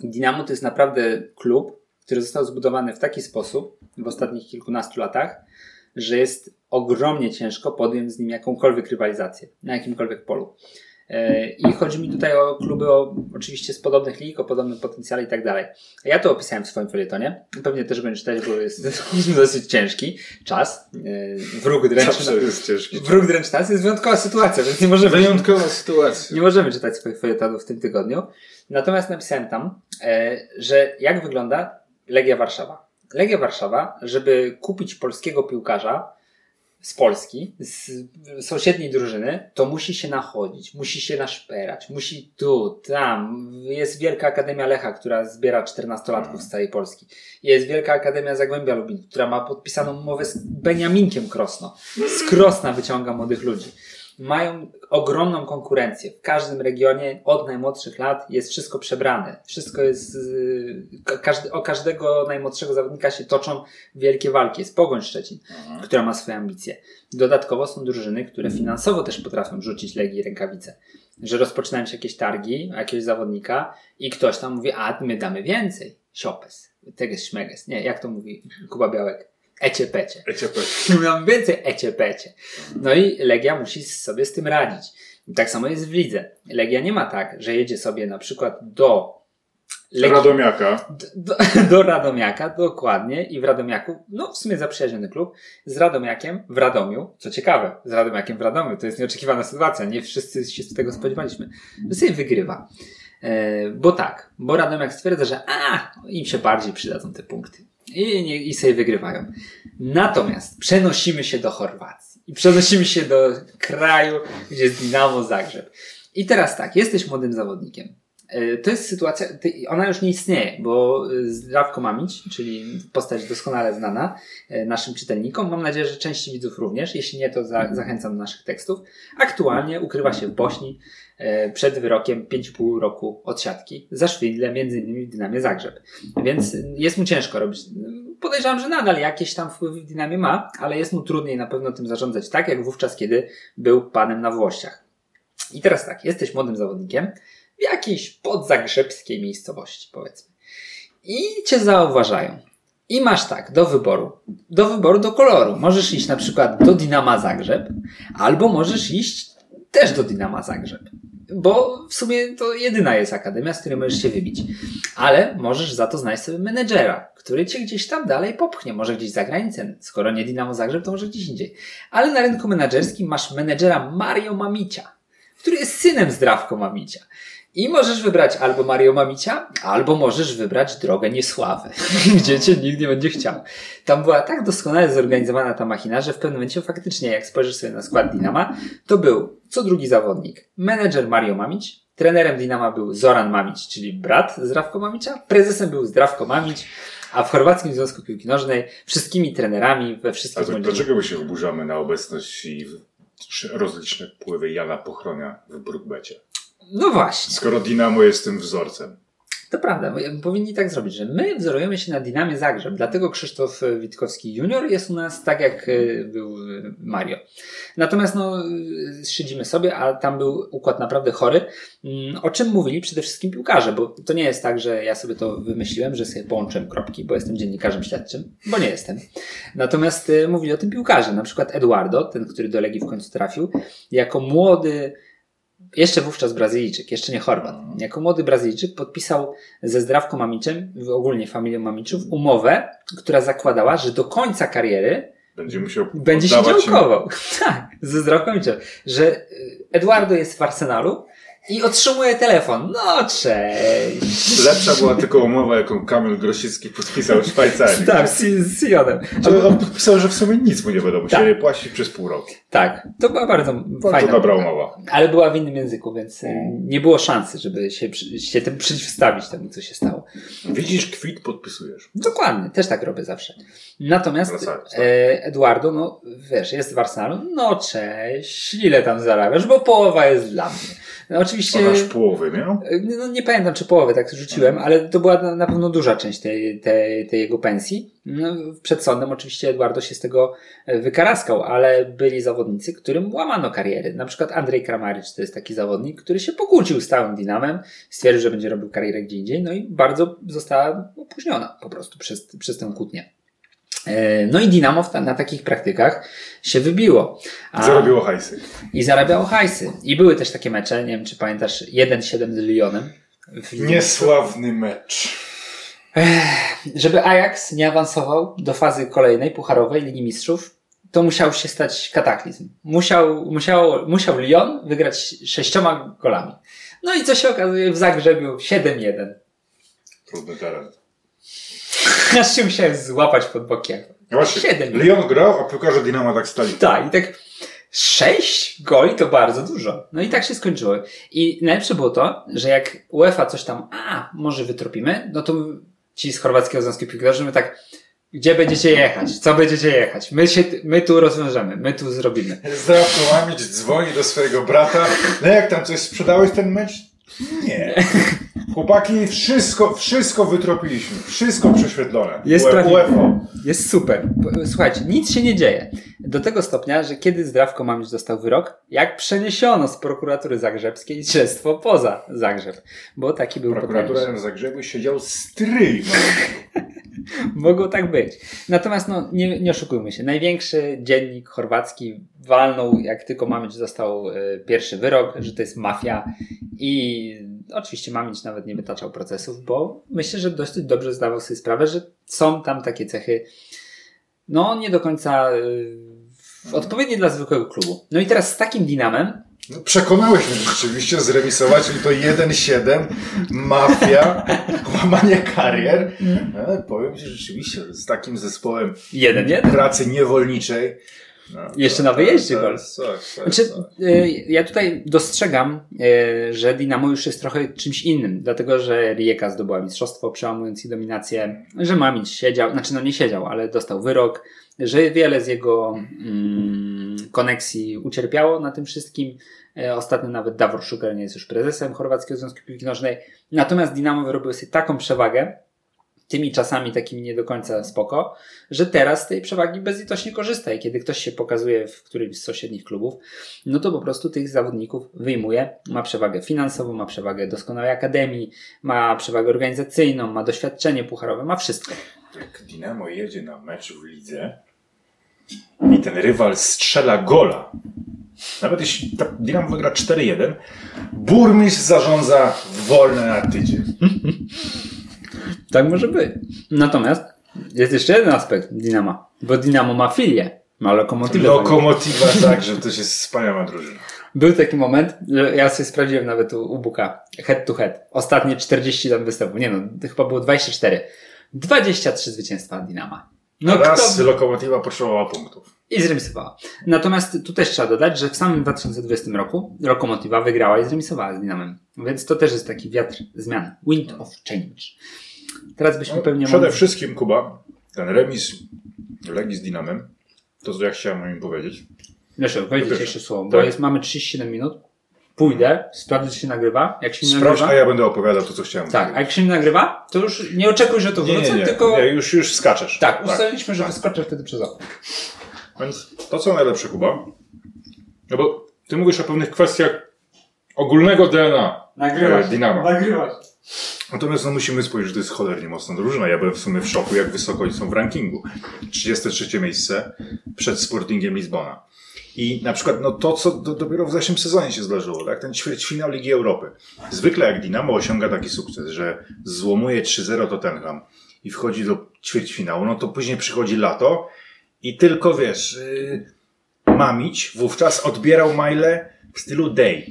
Dynamo to jest naprawdę klub, który został zbudowany w taki sposób w ostatnich kilkunastu latach, że jest ogromnie ciężko podjąć z nim jakąkolwiek rywalizację, na jakimkolwiek polu. E, I chodzi mi tutaj o kluby o, oczywiście z podobnych lig, o podobnym potencjale i tak dalej. Ja to opisałem w swoim felietonie. Pewnie też będę czytać, bo jest (laughs) dosyć ciężki czas. E, Wróg Zawsze jest ciężki. Wróg dręcz nas jest wyjątkowa sytuacja, więc nie możemy, Wyjątkowa sytuacja. nie możemy czytać swoich felietonów w tym tygodniu. Natomiast napisałem tam, e, że jak wygląda Legia Warszawa. Legia Warszawa, żeby kupić polskiego piłkarza z Polski, z sąsiedniej drużyny, to musi się nachodzić, musi się naszperać, musi tu, tam. Jest Wielka Akademia Lecha, która zbiera 14-latków z całej Polski. Jest Wielka Akademia Zagłębia Lubin, która ma podpisaną umowę z Beniaminkiem Krosno. Z Krosna wyciąga młodych ludzi. Mają ogromną konkurencję. W każdym regionie od najmłodszych lat jest wszystko przebrane. Wszystko jest. ka- Każdy, o każdego najmłodszego zawodnika się toczą wielkie walki. Jest Pogoń Szczecin, która ma swoje ambicje. Dodatkowo są drużyny, które finansowo też potrafią rzucić Legii rękawice. Że rozpoczynają się jakieś targi jakiegoś zawodnika i ktoś tam mówi, a my damy więcej. Siopes. Teges, szmeges. Nie, jak to mówi Kuba Białek? Ecie-pecie. Ecie-pecie. (laughs) Mam więcej ecie-pecie. No i Legia musi sobie z tym radzić. I tak samo jest w lidze. Legia nie ma tak, że jedzie sobie na przykład do Legii, Radomiaka. Do, (laughs) do, Radomiaka, dokładnie. I w Radomiaku, no w sumie zaprzyjaźniony klub, z Radomiakiem w Radomiu, co ciekawe, z Radomiakiem w Radomiu, to jest nieoczekiwana sytuacja, nie wszyscy się z tego spodziewaliśmy, że sobie wygrywa. E, bo tak, bo Radomiak stwierdza, że a, im się bardziej przydadzą te punkty. I, nie, I sobie wygrywają. Natomiast przenosimy się do Chorwacji. I przenosimy się do kraju, gdzie jest Dinamo Zagrzeb. I teraz tak, jesteś młodym zawodnikiem. E, to jest sytuacja, ona już nie istnieje, bo e, Zdrawko Mamić, czyli postać doskonale znana e, naszym czytelnikom, mam nadzieję, że części widzów również, jeśli nie, to za, zachęcam do naszych tekstów, aktualnie ukrywa się w Bośni przed wyrokiem 5,5 roku odsiadki za szwindle, między innymi w Dynamie Zagrzeb. Więc jest mu ciężko robić. Podejrzewam, że nadal jakieś tam wpływy w Dynamie ma, ale jest mu trudniej na pewno tym zarządzać tak, jak wówczas, kiedy był panem na Włościach. I teraz tak, jesteś młodym zawodnikiem, w jakiejś podzagrzebskiej miejscowości, powiedzmy. I cię zauważają. I masz tak, do wyboru. Do wyboru, do koloru. Możesz iść na przykład do Dynama Zagrzeb, albo możesz iść też do Dynama Zagrzeb. Bo w sumie to jedyna jest akademia, z której możesz się wybić. Ale możesz za to znaleźć sobie menedżera, który cię gdzieś tam dalej popchnie. Może gdzieś za granicę. Skoro nie Dynamo Zagrzeb, to może gdzieś indziej. Ale na rynku menedżerskim masz menedżera Mario Mamicia, który jest synem Zdrawko Mamicia. I możesz wybrać albo Mario Mamicia, albo możesz wybrać drogę niesławy, (laughs) gdzie cię nikt nie będzie chciał. Tam była tak doskonale zorganizowana ta machina, że w pewnym momencie faktycznie, jak spojrzysz sobie na skład Dinama, to był co drugi zawodnik. Menedżer Mario Mamić, trenerem Dinama był Zoran Mamić, czyli brat Zdrawko Mamicia, prezesem był Zdrawko Mamić, a w Chorwackim Związku Piłki Nożnej wszystkimi trenerami we wszystkich... A to dlaczego my się oburzamy na obecność i rozliczne wpływy Jana Pochronia w Brookbecie? No właśnie. Skoro Dinamo jest tym wzorcem. To prawda, powinni tak zrobić, że my wzorujemy się na Dynamie Zagrzeb, dlatego Krzysztof Witkowski junior jest u nas tak jak e, był e, Mario. Natomiast no, szydzimy sobie, a tam był układ naprawdę chory, mm, o czym mówili przede wszystkim piłkarze, bo to nie jest tak, że ja sobie to wymyśliłem, że sobie połączyłem kropki, bo jestem dziennikarzem śledczym, bo nie jestem. Natomiast mówili o tym piłkarze, na przykład Eduardo, ten, który do Legii w końcu trafił, jako młody jeszcze wówczas Brazylijczyk, jeszcze nie Chorwat, jako młody Brazylijczyk podpisał ze Zdrawką Mamiczem, ogólnie familią Mamiczów, umowę, która zakładała, że do końca kariery będzie, musiał będzie się działkował. (laughs) Tak, ze Zdrawką Mamiczem. Że Eduardo jest w Arsenalu, i otrzymuje telefon. No, cześć. Lepsza była tylko umowa, jaką Kamil Grosicki podpisał w Szwajcarii. tak, z, z Sionem. Ale on podpisał, że w sumie nic mu nie będą musieli tak. płacić przez pół roku. Tak, to była bardzo, bardzo fajna dobra umowa. Ale była w innym języku, więc e, nie było szansy, żeby się, się tym przeciwstawić temu, co się stało. Widzisz, kwit podpisujesz. Dokładnie, też tak robię zawsze. Natomiast Wracając, tak. e, Eduardo, no wiesz, jest w Arsenalu, no cześć, ile tam zarabiasz, bo połowa jest dla mnie. No, oczywiście. Masz połowy miał? No, nie pamiętam, czy połowy tak rzuciłem, ale to była na, pewno duża część tej, tej, tej jego pensji. No, przed sądem oczywiście Eduardo się z tego e, wykaraskał, ale byli zawodnicy, którym łamano kariery. Na przykład Andrzej Kramarycz to jest taki zawodnik, który się pokłócił z całym Dinamem, stwierdził, że będzie robił karierę gdzie indziej, no i bardzo została opóźniona po prostu przez, przez tę kłótnię. E, no i Dinamo na takich praktykach się wybiło. A, Zarobiło hajsy. I zarabiało hajsy. I były też takie mecze, nie wiem czy pamiętasz, 1-7 z Lyonem. Niesławny mecz. Żeby Ajax nie awansował do fazy kolejnej, pucharowej Ligi Mistrzów, to musiał się stać kataklizm. Musiał, musiał, musiał Lyon wygrać sześcioma golami. No i co się okazuje w Zagrzebiu 7-1. Trudny teren. Aż się musiałem złapać pod bokiem. No właśnie, 7. Lyon grał, a piłkarze Dynamo tak stali. Tak, i tak sześć goli to bardzo dużo. No i tak się skończyło. I najlepsze było to, że jak UEFA coś tam, a może wytropimy, no to ci z Chorwackiego Związku Piłkarzy my tak, gdzie będziecie jechać? Co będziecie jechać? My, się, my tu rozwiążemy, my tu zrobimy. Zdrawko Łamić dzwoni do swojego brata. No jak tam coś sprzedałeś ten mecz? Nie. Chłopaki, wszystko, wszystko wytropiliśmy. Wszystko prześwietlone. Jest, UEFA. jest super. Słuchajcie, nic się nie dzieje. Do tego stopnia, że kiedy Zdrawko Mamić dostał wyrok, jak przeniesiono z prokuratury zagrzebskiej śledztwo poza Zagrzeb. Bo taki był Prokuratura w Zagrzebu siedział stryj. (laughs) Mogło tak być. Natomiast no, nie, nie oszukujmy się. Największy dziennik chorwacki walnął, jak tylko Mamić dostał y, pierwszy wyrok, że to jest mafia i oczywiście Mamić nawet nie wytaczał procesów, bo myślę, że dosyć dobrze zdawał sobie sprawę, że są tam takie cechy no nie do końca y, odpowiednie dla zwykłego klubu. No i teraz z takim dynamem No, przekonałeś mnie rzeczywiście zremisować i to 1-7, mafia, łamanie karier. Ale powiem Ci rzeczywiście, z takim zespołem jeden, jeden. pracy niewolniczej. No, Jeszcze na wyjeździe to- to gol. to jest Znaczy, y, ja tutaj dostrzegam, y, że Dynamo już jest trochę czymś innym, dlatego że Rijeka zdobyła mistrzostwo, przełamując ich dominację, że Mamić siedział, znaczy no nie siedział, ale dostał wyrok, że wiele z jego mm, koneksji ucierpiało na tym wszystkim. E, Ostatnio nawet Davor Szukar nie jest już prezesem Chorwackiego Związku Piłki Nożnej. Natomiast Dynamo wyrobiło sobie taką przewagę, tymi czasami takimi nie do końca spoko, że teraz z tej przewagi bezlitośnie korzysta i kiedy ktoś się pokazuje w którymś z sąsiednich klubów, no to po prostu tych zawodników wyjmuje, ma przewagę finansową, ma przewagę doskonałej akademii, ma przewagę organizacyjną, ma doświadczenie pucharowe, ma wszystko. Jak Dynamo jedzie na mecz w lidze i ten rywal strzela gola, nawet jeśli ta Dynamo wygra 4-1, burmistrz zarządza wolne na tydzień. Tak może być. Natomiast jest jeszcze jeden aspekt Dynama, bo Dynamo ma filię, ma lokomotywę. Lokomotywa tak, że to jest wspaniała drużyna. Był taki moment, że ja sobie sprawdziłem nawet u, u Buka, head to head. Ostatnie 40 tam występów. Nie no, chyba było 24. 23 zwycięstwa Dynama. No Raz kto... Lokomotywa potrzebowała punktów. I zremisowała. Natomiast tu też trzeba dodać, że w samym 2020 roku Lokomotywa wygrała i zremisowała z Dynamem. Więc to też jest taki wiatr zmian. Wind of change. Teraz byśmy No, pewnie przede mogli... wszystkim, Kuba, ten remis Legii z Dynamem, to co ja chciałem o nim powiedzieć. Jeszcze, powiedzieć Proszę. jeszcze słowo, bo Tak. jest, mamy 37 minut. Pójdę, sprawdzę, czy się nagrywa. Jak się nie Sprawdź, nagrywa... a ja będę opowiadał to, co chciałem Tak, a powiedzieć. jak się nie nagrywa, to już nie oczekuj, że to Nie, wrócę, nie, nie, tylko... nie, już, już skaczesz. Tak, ustaliliśmy, że tak. wyskoczę wtedy przez okno. Więc to, co najlepsze, Kuba, no bo ty mówisz o pewnych kwestiach ogólnego DNA e, Dynama. Nagrywać. Natomiast no, musimy spojrzeć, że to jest cholernie mocna drużyna. Ja byłem w sumie w szoku, jak wysoko oni są w rankingu. 33 miejsce przed Sportingiem Lizbona. I na przykład no, to, co do, dopiero w zeszłym sezonie się zdarzyło, tak? ten ćwierćfinał Ligi Europy. Zwykle jak Dynamo osiąga taki sukces, że złomuje 3-0 Tottenham i wchodzi do ćwierćfinału, no to później przychodzi lato i tylko wiesz, yy, Mamić wówczas odbierał maile w stylu day.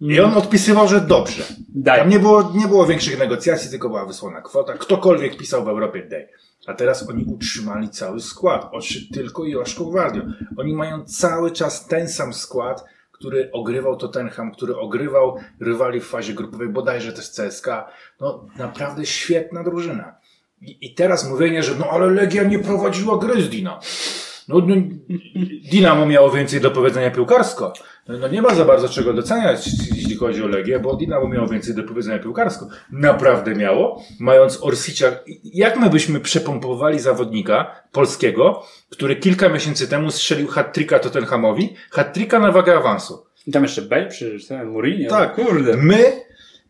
I on odpisywał, że dobrze. Daj. Tam nie było, nie było większych negocjacji, tylko była wysłana kwota. Ktokolwiek pisał w Europie Day. A teraz oni utrzymali cały skład. Odszedł tylko Joszko Gwardio. Oni mają cały czas ten sam skład, który ogrywał Tottenham, który ogrywał rywali w fazie grupowej, bodajże też CSK. No naprawdę świetna drużyna. I, i teraz mówienie, że no ale Legia nie prowadziła gry z Dynamo. No, no, Dinamo miało więcej do powiedzenia piłkarsko. No, no nie ma za bardzo czego doceniać, jeśli chodzi o Legię, bo Dinamo miało więcej do powiedzenia piłkarsko. Naprawdę miało, mając Orsicia. Jak my byśmy przepompowali zawodnika polskiego, który kilka miesięcy temu strzelił hat-tricka Tottenhamowi, hat-tricka na wagę awansu. I tam jeszcze Bell przecież, ten Mourinho. Tak. Kurde. My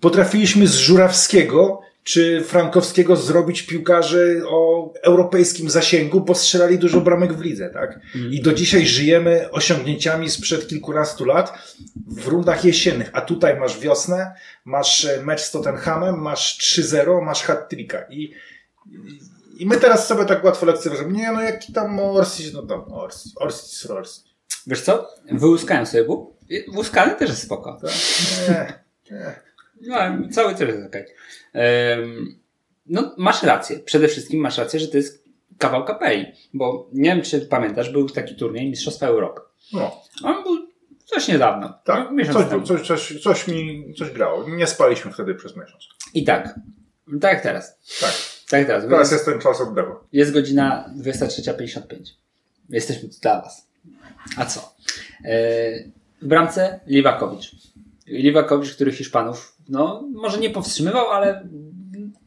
potrafiliśmy z Żurawskiego czy Frankowskiego zrobić piłkarzy o europejskim zasięgu, bo strzelali dużo bramek w lidze, tak? I do dzisiaj żyjemy osiągnięciami sprzed kilkunastu lat w rundach jesiennych, a tutaj masz wiosnę, masz e, mecz z Tottenhamem, masz 3-0, masz hat-tricka i i- my teraz sobie tak łatwo lekceważymy. Nie, no jaki tam Orsic, no tam Orsic, Orsic, Orsic. Wiesz co? Wyłuskałem sobie bób. Łuskany też jest spoko. Nie, nie. No, cały też jest okej. No, masz rację. Przede wszystkim masz rację, że to jest kawał kapeli. Bo nie wiem, czy pamiętasz, był taki turniej Mistrzostwa Europy. No. On był coś niedawno. Tak, miesiąc coś, temu. coś, coś, coś mi coś grało. Nie spaliśmy wtedy przez miesiąc. I tak. Tak jak teraz. Tak. Tak jak teraz. Teraz Jest, jest ten czas oddechu. jest godzina 23.55. Jesteśmy tu dla Was. A co? E, w bramce Liwakowicz. Liwakowicz, który Hiszpanów, no, może nie powstrzymywał, ale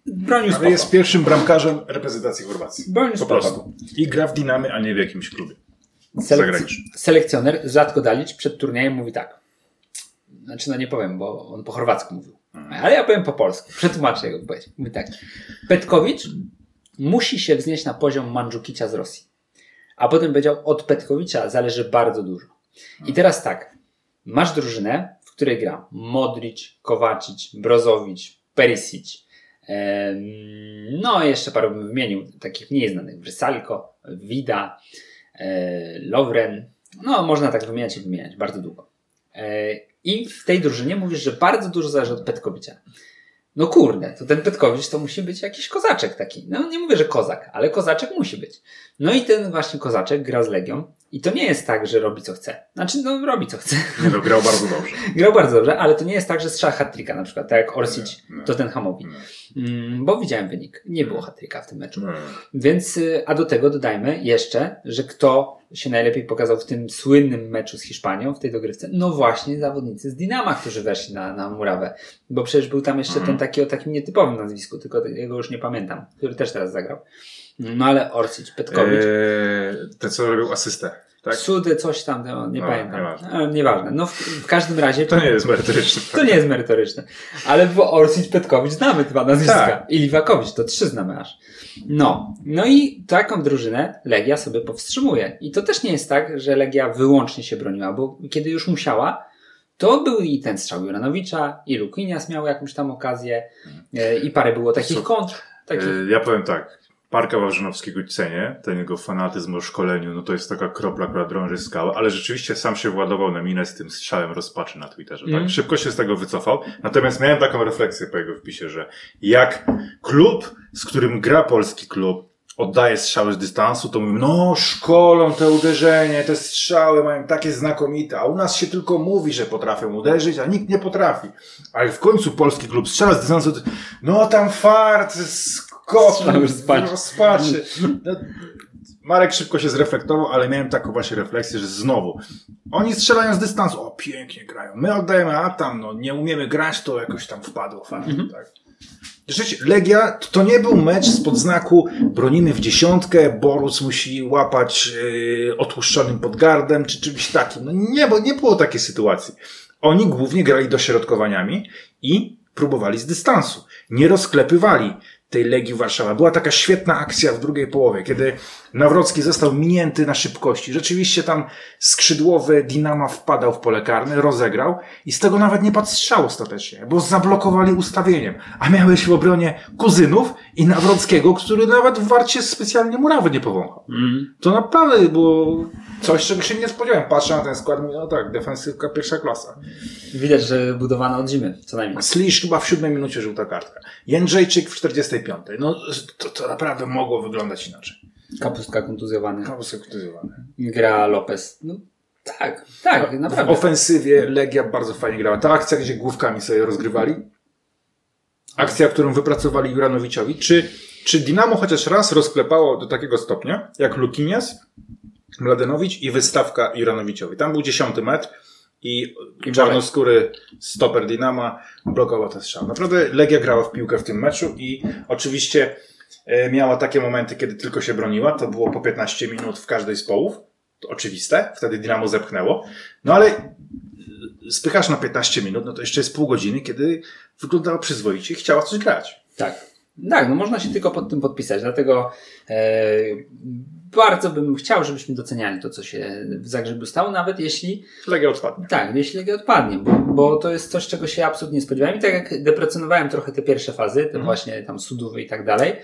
bronił spoko. Ale jest pierwszym bramkarzem reprezentacji Chorwacji. Bronił Po spoko. prostu. I gra w Dynamy, a nie w jakimś klubie. Selek- zagraniczny. selekcjoner Zlatko Dalic przed turniejem mówi tak. Znaczy, no nie powiem, bo on po chorwacku mówił. Mhm. Ale ja powiem po polsku. Przetłumaczę jego wypowiedź. Mówi tak. Petkowicz musi się wznieść na poziom Mandżukicia z Rosji. A potem powiedział, od Petkowicza zależy bardzo dużo. I teraz tak, masz drużynę, której gra Modric, Kowacic, Brozowicz, Perisic, no jeszcze paru bym wymienił, takich mniej znanych, Wrysalko, Wida, e, Lovren, no można tak wymieniać i wymieniać, bardzo długo. E, I w tej drużynie mówisz, że bardzo dużo zależy od Petkowicza. No kurde, to ten Petkowicz to musi być jakiś kozaczek taki. No nie mówię, że kozak, ale kozaczek musi być. No i ten właśnie kozaczek gra z Legią i to nie jest tak, że robi co chce. Znaczy, no robi co chce. Nie no, grał bardzo dobrze. (laughs) Grał bardzo dobrze, ale to nie jest tak, że strzela hat-tricka na przykład, tak jak Orsic Nie, nie. Tottenhamowi. Nie. Mm, bo widziałem wynik. Nie było hat-tricka w tym meczu. Nie. Więc, y, a do tego dodajmy jeszcze, że kto się najlepiej pokazał w tym słynnym meczu z Hiszpanią, w tej dogrywce? No właśnie zawodnicy z Dinama, którzy weszli na, na murawę. Bo przecież był tam jeszcze ten taki o takim nietypowym nazwisku, tylko jego już nie pamiętam, który też teraz zagrał. No ale Orsic, Petkowicz, Eee, ten, co robił asystę, tak? Cudy, coś tam, no, nie No, pamiętam. nieważne. Nieważne. No w, w każdym razie To nie jest merytoryczne. to nie jest merytoryczne. Ale było Orsic, Petkowicz, znamy dwa nazwiska. Tak. I Liwakowicz, to trzy znamy aż. No. No i taką drużynę Legia sobie powstrzymuje. I to też nie jest tak, że Legia wyłącznie się broniła, bo kiedy już musiała, to był i ten strzał Juranowicza, i Lukinias miał jakąś tam okazję, e, i parę było takich kontr. Takich... Eee, Ja powiem tak. Parka Wawrzynowskiego cenię, ten jego fanatyzm o szkoleniu, no to jest taka kropla, która drąży skałę, ale rzeczywiście sam się władował na minę z tym strzałem rozpaczy na Twitterze, Mm. tak? Szybko się z tego wycofał. Natomiast miałem taką refleksję po jego wpisie, że jak klub, z którym gra polski klub, oddaje strzały z dystansu, to mówimy, no szkolą te uderzenie, te strzały mają takie znakomite, a u nas się tylko mówi, że potrafią uderzyć, a nikt nie potrafi. A jak w końcu polski klub strzela z dystansu, no tam fart, skok, rozpaczy. No, Marek szybko się zreflektował, ale miałem taką właśnie refleksję, że znowu, oni strzelają z dystansu, o pięknie grają, my oddajemy, a tam no nie umiemy grać, to jakoś tam wpadło fakt, tak. Rzeczywiście, Legia to, to nie był mecz spod znaku bronimy w dziesiątkę, Borus musi łapać yy, otłuszczonym podgardem, czy czymś takim. No nie, bo nie było takiej sytuacji. Oni głównie grali dośrodkowaniami i próbowali z dystansu. Nie rozklepywali tej Legii Warszawa. Była taka świetna akcja w drugiej połowie, kiedy Nawrocki został minięty na szybkości. Rzeczywiście tam skrzydłowy Dinama wpadał w pole karne, rozegrał i z tego nawet nie padł strzał ostatecznie, bo zablokowali ustawieniem. A miałeś w obronie Kuzynów i Nawrockiego, który nawet w Warcie specjalnie murawy nie powąchał. Mm. To naprawdę było coś, czego się nie spodziewałem. Patrzę na ten skład, no tak, defensywka pierwsza klasa. Widać, że budowana od zimy, co najmniej. Slisz chyba w siódmej minucie żółta kartka. Jędrzejczyk w 45. No to, to naprawdę mogło wyglądać inaczej. Kapustka kontuzjowany. Kawał sekutizowany. Gra Lopez. No tak, tak, W naprawdę. ofensywie Legia bardzo fajnie grała. Ta akcja, gdzie główkami sobie rozgrywali, akcja, którą wypracowali Juranowiczowi, czy, czy Dinamo chociaż raz rozklepało do takiego stopnia, jak Lukinias, Mladenowicz i wystawka Juranowiczowi. Tam był dziesiąty metr i, I czarnoskóry stoper Dinama blokował ten strzał. Naprawdę Legia grała w piłkę w tym meczu i oczywiście miała takie momenty, kiedy tylko się broniła. To było po 15 minut w każdej z połów. To oczywiste. Wtedy Dinamo zepchnęło. No ale e, spychasz na 15 minut, no to jeszcze jest pół godziny, kiedy wyglądała przyzwoicie i chciała coś grać. Tak. Tak, no można się tylko pod tym podpisać, dlatego e, bardzo bym chciał, żebyśmy doceniali to, co się w Zagrzebiu stało, nawet jeśli, Legia odpadnie. tak, jeśli Legia odpadnie, bo, bo to jest coś, czego się absolutnie nie spodziewałem i tak jak deprecjonowałem trochę te pierwsze fazy, te właśnie tam sudówy i tak dalej,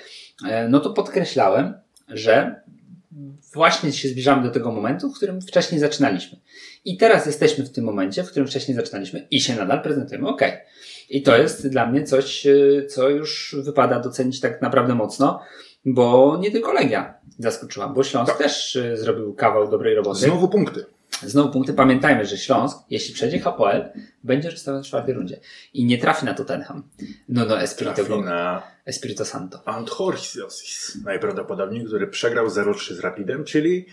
e, no to podkreślałem, że właśnie się zbliżamy do tego momentu, w którym wcześniej zaczynaliśmy. I teraz jesteśmy w tym momencie, w którym wcześniej zaczynaliśmy i się nadal prezentujemy ok. I to jest dla mnie coś, e, co już wypada docenić tak naprawdę mocno, bo nie tylko Legia zaskoczyła, bo Śląsk Tak. też e, zrobił kawał dobrej roboty. Znowu punkty. Znowu punkty. Pamiętajmy, że Śląsk, jeśli przejdzie HPL, będzie rzucał w czwartej rundzie. I nie trafi na Tottenham. No, no, Espirito, Trafi na Espirito Santo. Anthorsiosis. Najprawdopodobniej, który przegrał 0-3 z Rapidem, czyli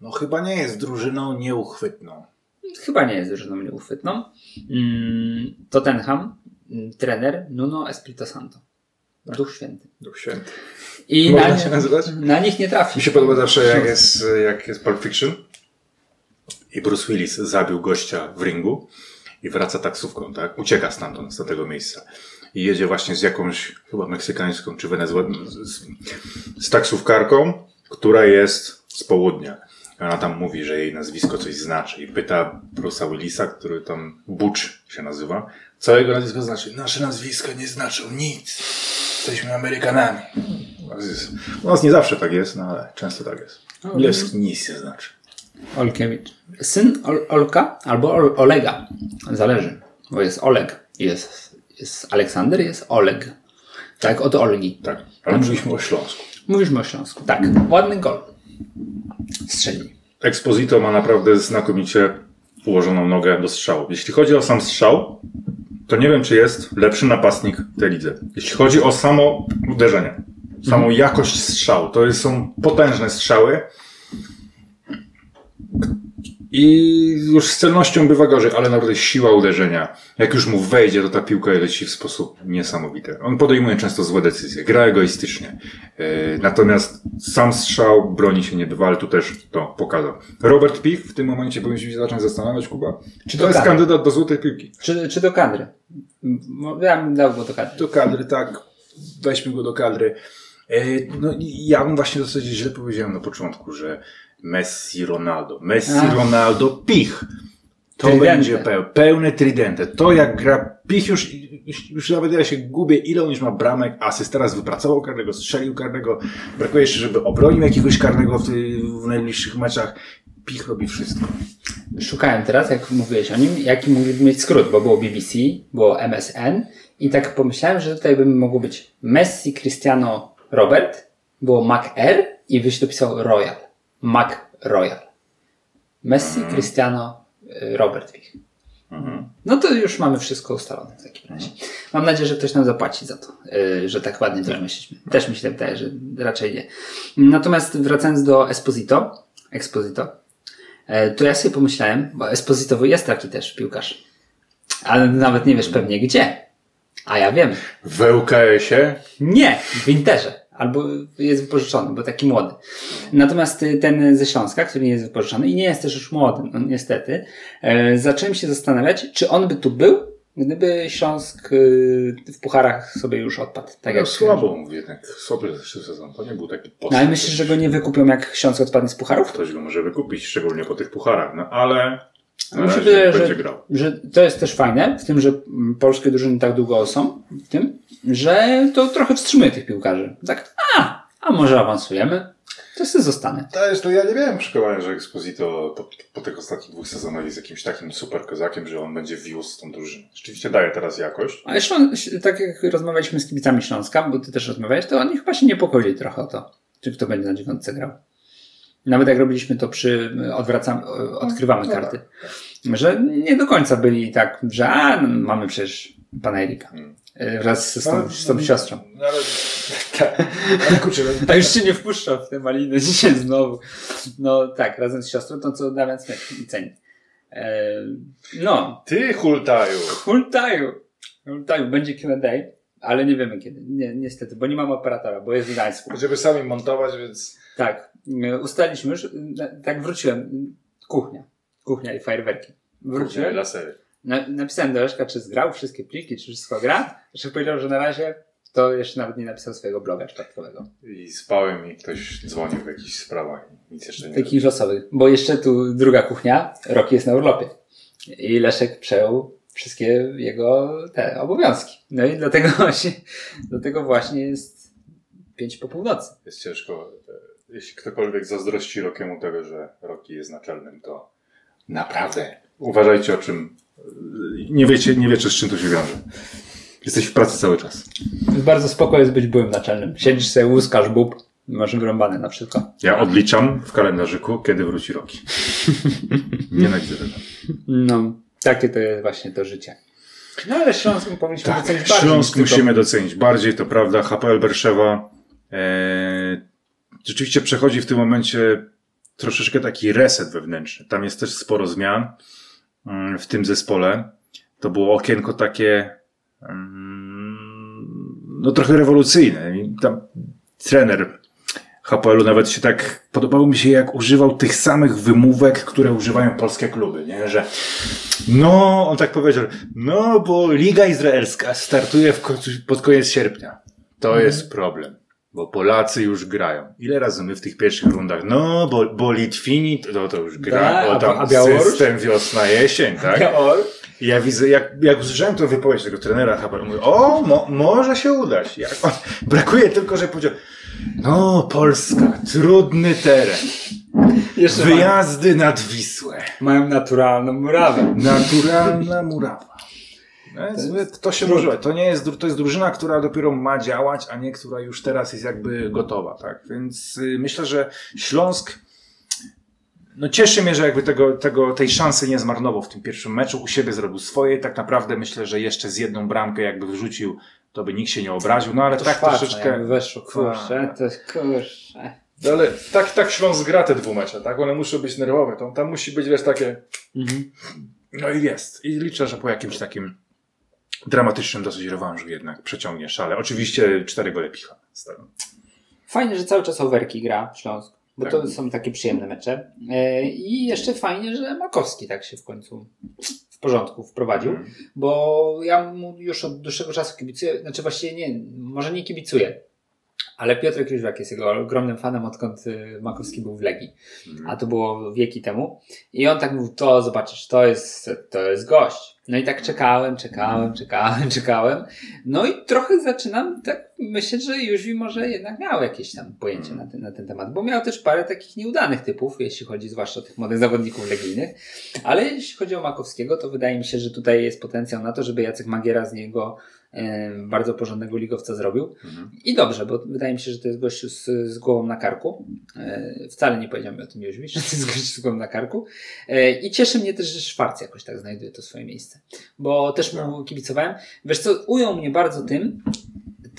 no chyba nie jest drużyną nieuchwytną. Chyba nie jest drużyną nieuchwytną. Mm, Tottenham, trener Nuno Espirito Santo. Duch Święty. Duch Święty. I Można na, się nazywać? na nich nie trafi. Mi się podoba zawsze, jak jest, jak jest Pulp Fiction i Bruce Willis zabił gościa w ringu i wraca taksówką, tak? Ucieka stamtąd, z tego miejsca. i jedzie właśnie z jakąś, chyba meksykańską czy wenezuelańską, z, z taksówkarką, która jest z południa. Ona tam mówi, że jej nazwisko coś znaczy i pyta Bruce'a Willisa, który tam Butch się nazywa, co jego nazwisko znaczy. Nasze nazwiska nie znaczą nic. Jesteśmy Amerykanami. U nas nie zawsze tak jest, no ale często tak jest. Milewski nic nie znaczy. Olkiewicz. Syn Ol Olka albo Ol Olega. Zależy. Bo jest Oleg. Jest, jest Aleksander, jest Oleg. Tak, od Olgi. Tak, ale mówiliśmy o Śląsku. Mówiliśmy o Śląsku. Tak. Ładny gol. Strzeli. Exposito ma naprawdę znakomicie ułożoną nogę do strzału. Jeśli chodzi o sam strzał, to nie wiem, czy jest lepszy napastnik w tej lidze. Jeśli chodzi o samo uderzenie, samą Mhm. jakość strzału, to są potężne strzały. I już z celnością bywa gorzej, ale naprawdę siła uderzenia. Jak już mu wejdzie, to ta piłka leci w sposób niesamowity. On podejmuje często złe decyzje, gra egoistycznie. Yy, natomiast sam strzał broni się nie dwa, ale tu też to pokazał. Robert Pich w tym momencie powinniśmy się zacząć zastanawiać, Kuba, czy to Do jest kadry. kandydat do złotej piłki. Czy, czy do kadry? Ja bym dał go do kadry. Do kadry, tak. Weźmy go do kadry. E, No ja bym właśnie dosyć źle powiedziałem na początku, że Messi, Ronaldo. Messi, Ach. Ronaldo, Pich. To Tridente. będzie peł, pełne tridente. To jak gra Pich już, już, już nawet ja się gubię, ile on już ma bramek, asyst. Teraz wypracował karnego, strzelił karnego. Brakuje jeszcze, żeby obronił jakiegoś karnego w, w najbliższych meczach. Pich robi wszystko. Szukałem teraz, jak mówiłeś o nim, jaki mógłby mieć skrót, bo było BBC, było MSN i tak pomyślałem, że tutaj by mogło być Messi, Cristiano, Robert, było Mac R i byś dopisał Royal. Mac Royal. Messi, Cristiano, y, Robert Wich. No to już mamy wszystko ustalone w takim razie. Mam nadzieję, że ktoś nam zapłaci za to, y, że tak ładnie to wymyśliliśmy. Też mi się wydaje, że raczej nie. Natomiast wracając do Esposito, Exposito, e, to ja sobie pomyślałem, bo Esposito jest taki też piłkarz, ale nawet nie wiesz pewnie gdzie. A ja wiem. W ŁKS-ie Nie, w Interze. Albo jest wypożyczony, bo taki młody. Natomiast y, ten ze Śląska, który nie jest wypożyczony i nie jest też już młody, no niestety, e, zacząłem się zastanawiać, czy on by tu był, gdyby Śląsk y, w pucharach sobie już odpadł. Tak no, jak słabo mówię, jednak słaby zeszły sezon. To nie był taki No ale myślisz, że go nie wykupią, jak Śląsk odpadnie z pucharów? Ktoś go może wykupić, szczególnie po tych pucharach, no ale Mi się wydaje, że, że to jest też fajne, w tym, że polskie drużyny tak długo są, w tym, że to trochę wstrzymuje tych piłkarzy. Tak, a, a może awansujemy? To sobie zostanę. To jest, to ja nie miałem przekonania, że Exposito po, po tych ostatnich dwóch sezonach jest jakimś takim super kozakiem, że on będzie wiózł tą drużynę. Rzeczywiście daje teraz jakość. Ale Ślą- tak jak rozmawialiśmy z kibicami Śląska, bo ty też rozmawiałeś, to oni chyba się niepokoili trochę o to, czy kto będzie na dziewiątce grał. Nawet jak robiliśmy to przy, odwracamy, odkrywamy No karty, że nie do końca byli tak, że a, no, mamy przecież pana Erika. Hmm. Y, Wraz z tą, z tą siostrą. No ale, (laughs) tak, ale kurczę, no, A już się nie wpuszcza w te maliny dzisiaj znowu. No tak, razem z siostrą, to co Damian Smith i ceni. E, no, ty hultaju. hultaju. Hultaju, będzie Q&A, ale nie wiemy kiedy. Nie, niestety, bo nie mam operatora, bo jest w Gdańsku. Będziemy sami montować, więc... Tak, e, ustaliliśmy już, e, tak wróciłem, kuchnia, kuchnia i fajerwerki. Wróciłem, Dla serii. na, napisałem do Leszka, czy zgrał wszystkie pliki, czy wszystko gra. Leszek powiedział, że na razie to jeszcze nawet nie napisał swojego bloga czwartkowego. I spałem i ktoś dzwonił w jakichś sprawach. Nic jeszcze nie Takich losowych. Bo jeszcze tu druga kuchnia, Roki jest na urlopie. I Leszek przejął wszystkie jego te obowiązki. No i dlatego (laughs) właśnie, dlatego właśnie jest pięć po północy. Jest ciężko. Jeśli ktokolwiek zazdrości Rokiemu tego, że Roki jest naczelnym, to naprawdę uważajcie o czym... e, Nie wiecie, nie wiecie z czym to się wiąże. Jesteś w pracy cały czas. Bardzo spoko jest być byłym naczelnym. Siedzisz sobie, łuskasz bób, masz wyrąbane na wszystko. Ja odliczam w kalendarzyku, kiedy wróci Roki. Nienawidzę tego. No, takie to jest właśnie to życie. No ale Śląsk powinniśmy Tak, docenić bardziej. Śląsk musimy docenić bardziej, to prawda. HPL Berszewa e, rzeczywiście przechodzi w tym momencie troszeczkę taki reset wewnętrzny. Tam jest też sporo zmian mm, w tym zespole. To było okienko takie mm, no trochę rewolucyjne. I Tam trener HPL-u nawet się tak, podobało mi się jak używał tych samych wymówek, które używają polskie kluby, nie? Że no, on tak powiedział, no bo Liga Izraelska startuje w pod koniec sierpnia. To Mhm. jest problem. Bo Polacy już grają. Ile razy my w tych pierwszych rundach? No, bo, bo Litwini to, to już gra. Tak, o, a- tam a Białoruś? system wiosna, jesień, (laughs) tak? I ja widzę, jak, jak usłyszałem tę wypowiedź tego trenera Haber, mówię, o, mo, może się udać. Jak on, (laughs) brakuje tylko, że powiedział, no, Polska, trudny teren, Jeszcze wyjazdy nad Wisłę, mają naturalną murawę. naturalna murawa. No, więc to się może, to nie jest, to jest drużyna, która dopiero ma działać, a nie która już teraz jest jakby gotowa, tak? Więc y, myślę, że Śląsk, no cieszy mnie, że jakby tego, tego, tej szansy nie zmarnował w tym pierwszym meczu, u siebie zrobił swoje, tak naprawdę myślę, że jeszcze z jedną bramkę jakby wrzucił, to by nikt się nie obraził, no ale To tak szwarca, troszeczkę... jakby weszło, kurczę, to kurczę. No ale tak, tak Śląsk gra te dwumecze, tak? One muszą być nerwowe, to, tam musi być wiesz takie... Mhm. No i jest. I liczę, że po jakimś takim dramatycznym dosyć rewanżu jednak przeciągnie szale. Oczywiście cztery gole picha. stawiam. Fajnie, że cały czas Overki gra Śląsk, bo Tak. to są takie przyjemne mecze. E, I jeszcze fajnie, że Makowski tak się w końcu w porządku wprowadził, Mhm. bo ja mu już od dłuższego czasu kibicuję, znaczy właściwie nie, może nie kibicuję, ale Piotr Jóźwiak jest jego ogromnym fanem, odkąd y, Makowski był w Legii. A to było wieki temu. I on tak mówił, to zobaczysz, to jest, to jest gość. No i tak czekałem, czekałem, czekałem, (laughs) czekałem. No i trochę zaczynam tak myśleć, że Jóźwi może jednak miał jakieś tam pojęcie na ten, na ten temat, bo miał też parę takich nieudanych typów, jeśli chodzi zwłaszcza o tych młodych zawodników legijnych. Ale jeśli chodzi o Makowskiego, to wydaje mi się, że tutaj jest potencjał na to, żeby Jacek Magiera z niego bardzo porządnego ligowca zrobił. Mhm. I dobrze, bo wydaje mi się, że to jest gościu z, z głową na karku. E, wcale nie powiedziałem o tym Jóźwi, (laughs) że to jest gościu z głową na karku. E, I cieszy mnie też, że Szwarc jakoś tak znajduje to swoje miejsce. Bo też mu kibicowałem. Wiesz co, ujął mnie bardzo tym,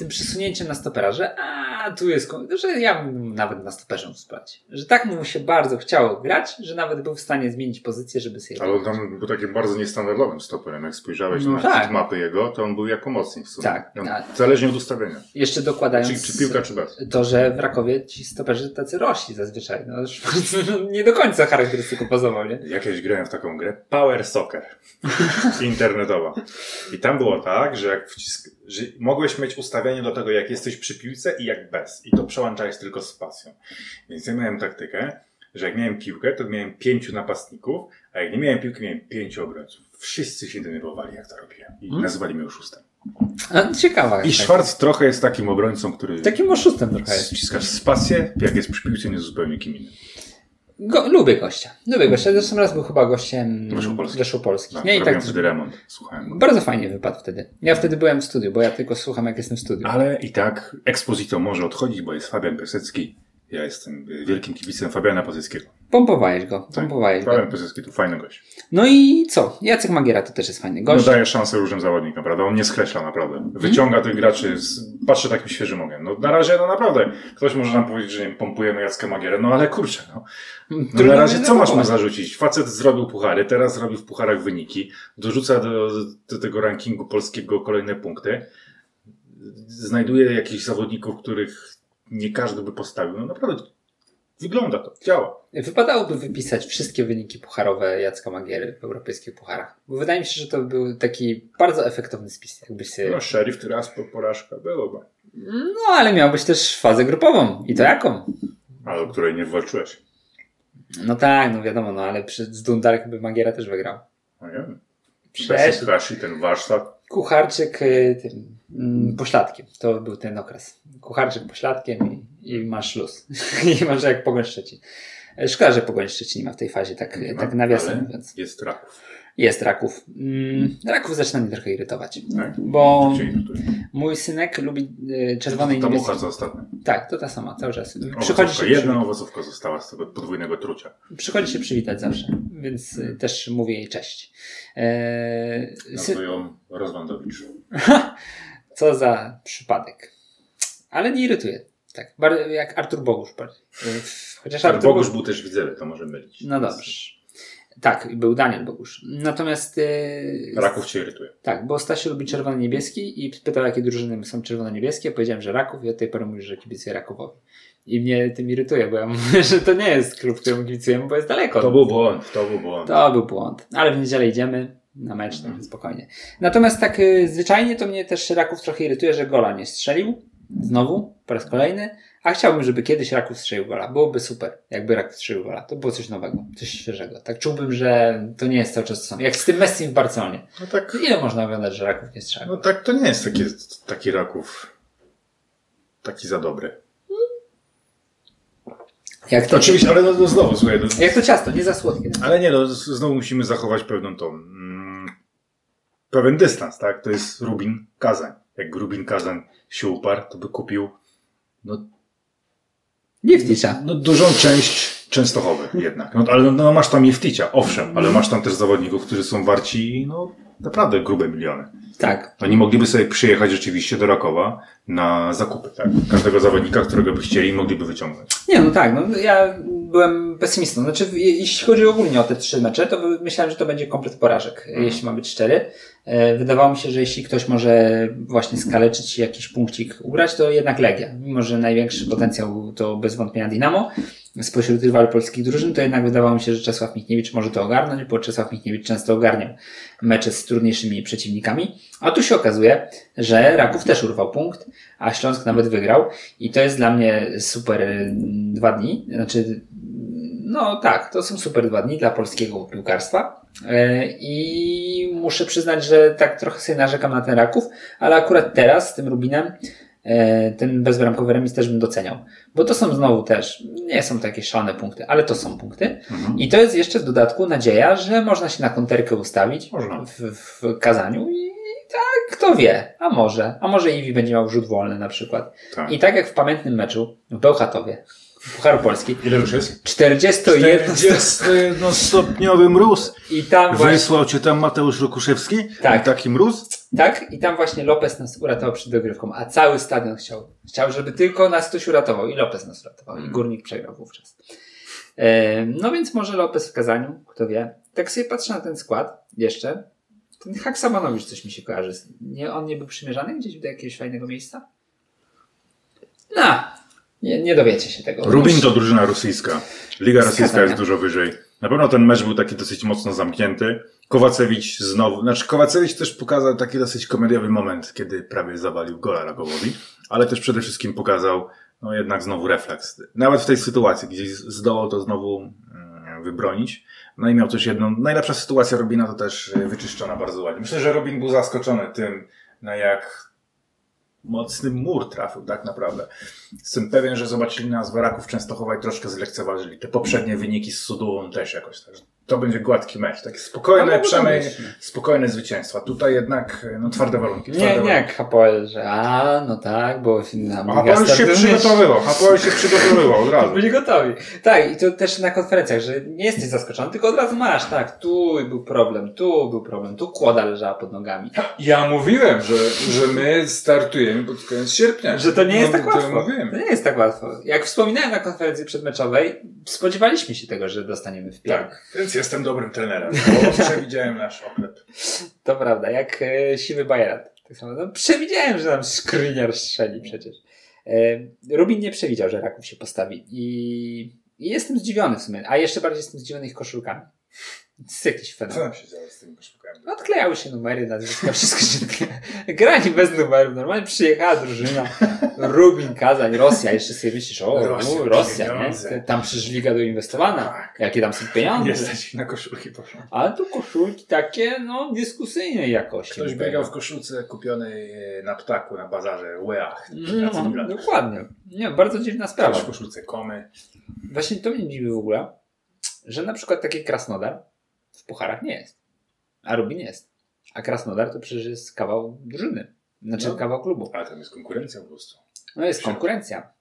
tym przesunięciem na stopera, że a tu jest, że ja bym nawet na stoperze wsparć. Że tak mu się bardzo chciało grać, że nawet był w stanie zmienić pozycję, żeby sobie... Ale on tam był takim bardzo niestandardowym stoperem. Jak spojrzałeś No na tak. mapy jego, to on był jako pomocnik w sumie. Tak, On, tak. Zależnie od ustawienia. Jeszcze dokładając... Czy, czy piłka, czy bez. to, że w Rakowie ci stoperzy tacy rośli zazwyczaj. No, już nie do końca charakterystyką pozował, nie? Jakieś grałem w taką grę Power Soccer (laughs) internetowa. I tam było tak, że jak wcisk... że mogłeś mieć ustawienie do tego, jak jesteś przy piłce i jak bez. I to przełączałeś tylko z pasją. Więc ja miałem taktykę, że jak miałem piłkę, to miałem pięciu napastników, a jak nie miałem piłki, miałem pięciu obrońców. Wszyscy się denerwowali, jak to robiłem. I Hmm? nazywali mnie oszustem. A, ciekawa. I Schwarz trochę jest takim obrońcą, który tak. Takim oszustem trochę jest. ściskasz spację, jak jest przy piłce, nie jest zupełnie kim innym. Go, lubię gościa. Lubię gościa. Zresztą raz był chyba gościem Polskich. Tak, Nie, i tak wtedy remont, słuchałem go. bardzo fajnie wypadł wtedy. Ja wtedy byłem w studiu, bo ja tylko słucham jak jestem w studiu. Ale i tak Exposito może odchodzić, bo jest Fabian Piasecki. Ja jestem wielkim kibicem Fabiana Piaseckiego. Pompowałeś go, pompowałeś go. Fabian Piasecki to fajny gość. No i co? Jacek Magiera to też jest fajny No gość. daje szansę różnym zawodnikom, naprawdę. On nie skreśla, naprawdę. Wyciąga tych graczy, z... patrzy takim świeżym ogniem. No na razie, no naprawdę, ktoś może nam powiedzieć, że nie pompujemy Jacka Magierę, no ale kurczę, no. No na razie co masz mu zarzucić? Facet zrobił puchary, teraz robi w pucharach wyniki, dorzuca do, do tego rankingu polskiego kolejne punkty, znajduje jakichś zawodników, których nie każdy by postawił. No naprawdę wygląda to, działa. Wypadałoby wypisać wszystkie wyniki pucharowe Jacka Magiery w europejskich pucharach. Bo wydaje mi się, że to był taki bardzo efektowny spis. Jakbyś sobie... No szerif, Tyraspo, porażka byłoby. No, ale miałbyś też fazę grupową. I to jaką? Ale o której nie walczyłeś. No tak, no wiadomo, no ale przy, z Dundalk by Magiera też wygrał. No nie wiem. Przecież ten warsztat. Kucharczyk y, tym mm, pośladkiem. To był ten okres. Kucharczyk pośladkiem i, i masz luz. (laughs) I masz jak Pogoń Szczecin. E, Szkoda, że Pogoń Szczecin nie ma w tej fazie tak, Nie ma, tak nawiasem, mówiąc. Jest Raków. Jest Raków. Mm, Raków zaczyna mnie trochę irytować. Tak? Bo irytuje? mój synek lubi y, czerwone i Ta niebieskie. mucha co ostatnio. Tak, to ta sama, cały czas. Przychodzi się, Jedna owocówka została z tego podwójnego trucia. przychodzi się przywitać zawsze, więc y, też mówię jej cześć. Eee, sy- ją Rozwandowicz. (laughs) co za przypadek. Ale nie irytuje. Tak, jak Artur Bogusz. bardziej. Chociaż Artur Bogusz Bogusz... był też widzewy, to może mylić. No dobrze. Tak, był Daniel Bogusz. Natomiast y, Raków cię irytuje. Tak, bo Stasiu lubi czerwony-niebieski i pytał, jakie drużyny są czerwono-niebieskie. Powiedziałem, że Raków i od tej pory mówisz, że kibicuję Rakowowi. I mnie tym irytuje, bo ja mówię, (laughs) że to nie jest klub, któremu kibicujemy, bo jest daleko. To był błąd, to był błąd. To był błąd. Ale w niedzielę idziemy na mecz, także spokojnie. Natomiast tak y, zwyczajnie to mnie też Raków trochę irytuje, że gola nie strzelił. Znowu, po raz kolejny. A chciałbym, żeby kiedyś Raków strzelił gola. Byłoby super, jakby Raków strzelił gola. To było coś nowego, coś świeżego. Tak czułbym, że to nie jest cały czas to samo. Jak z tym Messi w Barcelonie. No tak, Ile można oglądać, że Raków nie strzelił? no tak to nie jest taki, taki Raków taki za dobry. Jak to, Oczywiście, ale no, no znowu, słuchaj, no, jak to ciasto, nie za słodkie. ale nie, no, znowu musimy zachować pewną tą, mm, pewien dystans, tak? To jest Rubin Kazań. Jak Rubin Kazań się uparł, to by kupił no, Nie wticza. no, dużą część Częstochowy jednak. No, ale no, no, masz tam Jefticia, owszem, ale masz tam też zawodników, którzy są warci no, naprawdę grube miliony. Tak. Oni mogliby sobie przyjechać rzeczywiście do Rakowa na zakupy, tak? Każdego zawodnika, którego by chcieli, mogliby wyciągnąć. Nie, no tak, no ja byłem pesymistą. Znaczy, je- jeśli chodzi ogólnie o te trzy mecze, to myślałem, że to będzie komplet porażek, jeśli ma być cztery. E, Wydawało mi się, że jeśli ktoś może właśnie skaleczyć jakiś punkcik ugrać, to jednak Legia. Mimo, że największy potencjał to bez wątpienia Dinamo. Spośród rywali polskich drużyn, to jednak wydawało mi się, że Czesław Michniewicz może to ogarnąć, bo Czesław Michniewicz często ogarniał mecze z trudniejszymi przeciwnikami. A tu się okazuje, że Raków też urwał punkt, a Śląsk nawet wygrał. I to jest dla mnie super y, dwa dni. Znaczy, no tak, to są super dwa dni dla polskiego piłkarstwa. E, I muszę przyznać, że tak trochę sobie narzekam na ten Raków, ale akurat teraz z tym Rubinem ten bezbramkowy remis też bym doceniał. Bo to są znowu też, nie są to jakieś szalone punkty, ale to są punkty. I to jest jeszcze w dodatku nadzieja, że można się na konterkę ustawić Można. w, w Kazaniu i tak, kto wie, a może, a może Iwi będzie miał rzut wolny na przykład. Tak. I tak jak w pamiętnym meczu w Bełchatowie, Pucharu Polski, Ile już jest? 41 41-stopniowy mróz. i tam właśnie, Wysłał cię tam Mateusz Rokuszewski? Tak. I taki mróz? tak, i tam właśnie Lopez nas uratował przed dogrywką, a cały stadion chciał, chciał, żeby tylko nas ktoś uratował i Lopez nas uratował i Górnik przegrał wówczas. E, No więc może Lopez w Kazaniu, kto wie. Tak sobie patrzę na ten skład jeszcze. Ten Haksamanowicz coś mi się kojarzy. Nie, on nie był przymierzany gdzieś do jakiegoś fajnego miejsca? No, nie, nie dowiecie się tego. Rubin to drużyna rosyjska. Liga rosyjska jest dużo wyżej. Na pewno ten mecz był taki dosyć mocno zamknięty. Kowacewicz znowu, znaczy Kowacewicz też pokazał taki dosyć komediowy moment, kiedy prawie zawalił gola Rakowowi, ale też przede wszystkim pokazał, no jednak znowu refleks. Nawet w tej sytuacji, gdzie zdołał to znowu mm, wybronić. No i miał też jedną, najlepsza sytuacja Robina to też y, wyczyszczona bardzo ładnie. Myślę, że Robin był zaskoczony tym, na jak mocny mur trafił tak naprawdę. Jestem pewien, że zobaczyli nas w Raków Częstochowa i troszkę zlekceważyli. Te poprzednie wyniki z Sudułą też jakoś. Także to będzie gładki mecz. Takie spokojne, mogło przynajmniej być. spokojne zwycięstwa. Tutaj jednak no, twarde warunki. Nie, Twarde nie warunki. jak Hapoel, że a, no tak, bo A Hapoel się przygotowywał. Hapoel się przygotowywał od razu. (laughs) Byli gotowi. Tak, i to też na konferencjach, że nie jesteś zaskoczony, tylko od razu masz, tak, tu był problem, tu był problem, tu kłoda leżała pod nogami. Ja mówiłem, że, że my startujemy pod koniec sierpnia. Że to nie jest No, tak to łatwo. mówiłem. To nie jest tak łatwo. Jak wspominałem na konferencji przedmeczowej, spodziewaliśmy się tego, że dostaniemy w piach. Tak, więc jestem dobrym trenerem, (laughs) bo przewidziałem nasz oklep. To prawda, jak e, siwy Bajerat. Tak samo, no, przewidziałem, że nam Skriniar strzeli przecież. E, Rubin nie przewidział, że Raków się postawi. I, I jestem zdziwiony w sumie. A jeszcze bardziej jestem zdziwiony ich koszulkami. To jest jakiś Co fenomen. nam się działo z tymi koszulkami? Odklejały się numery, nazwiska, (laughs) wszystko się. Grani bez numerów. Normalnie przyjechała drużyna. Rubin, Kazań, Rosja. Jeszcze sobie myślisz, o, Rosja, Rosja, Rosja nie? Tam przecież liga doinwestowana. Tak. Jakie tam są pieniądze. Stać na koszulki poszło. Ale tu koszulki takie, no, dyskusyjnej jakości. Ktoś biegał w koszulce kupionej e, na ptaku na bazarze Weach. No, dokładnie. Nie, bardzo dziwna sprawa. Ktoś w koszulce komy. Właśnie to mnie dziwi w ogóle, że na przykład taki Krasnodar w pucharach nie jest. A Rubin jest. A Krasnodar to przecież jest kawał drużyny. Znaczy No. kawał klubu. Ale tam jest konkurencja po prostu. No jest konkurencja.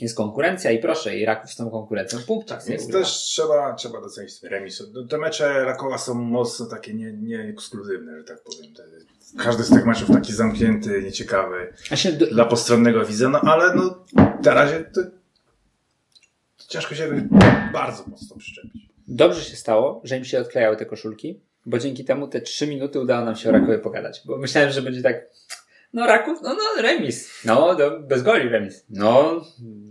Jest konkurencja i proszę, i Raków z tą konkurencją. Tak, więc też trzeba, trzeba docenić ten remis. No, Te mecze Rakowa są mocno takie nie, nie ekskluzywne, że tak powiem. Każdy z tych meczów taki zamknięty, nieciekawy do, dla postronnego widza, no ale no na razie to ciężko się bardzo mocno przyczepić. dobrze się stało, że im się odklejały te koszulki, bo dzięki temu te trzy minuty udało nam się o Rakowie pogadać. Bo myślałem, że będzie tak No Raków, no, no remis. No, bez goli remis. No,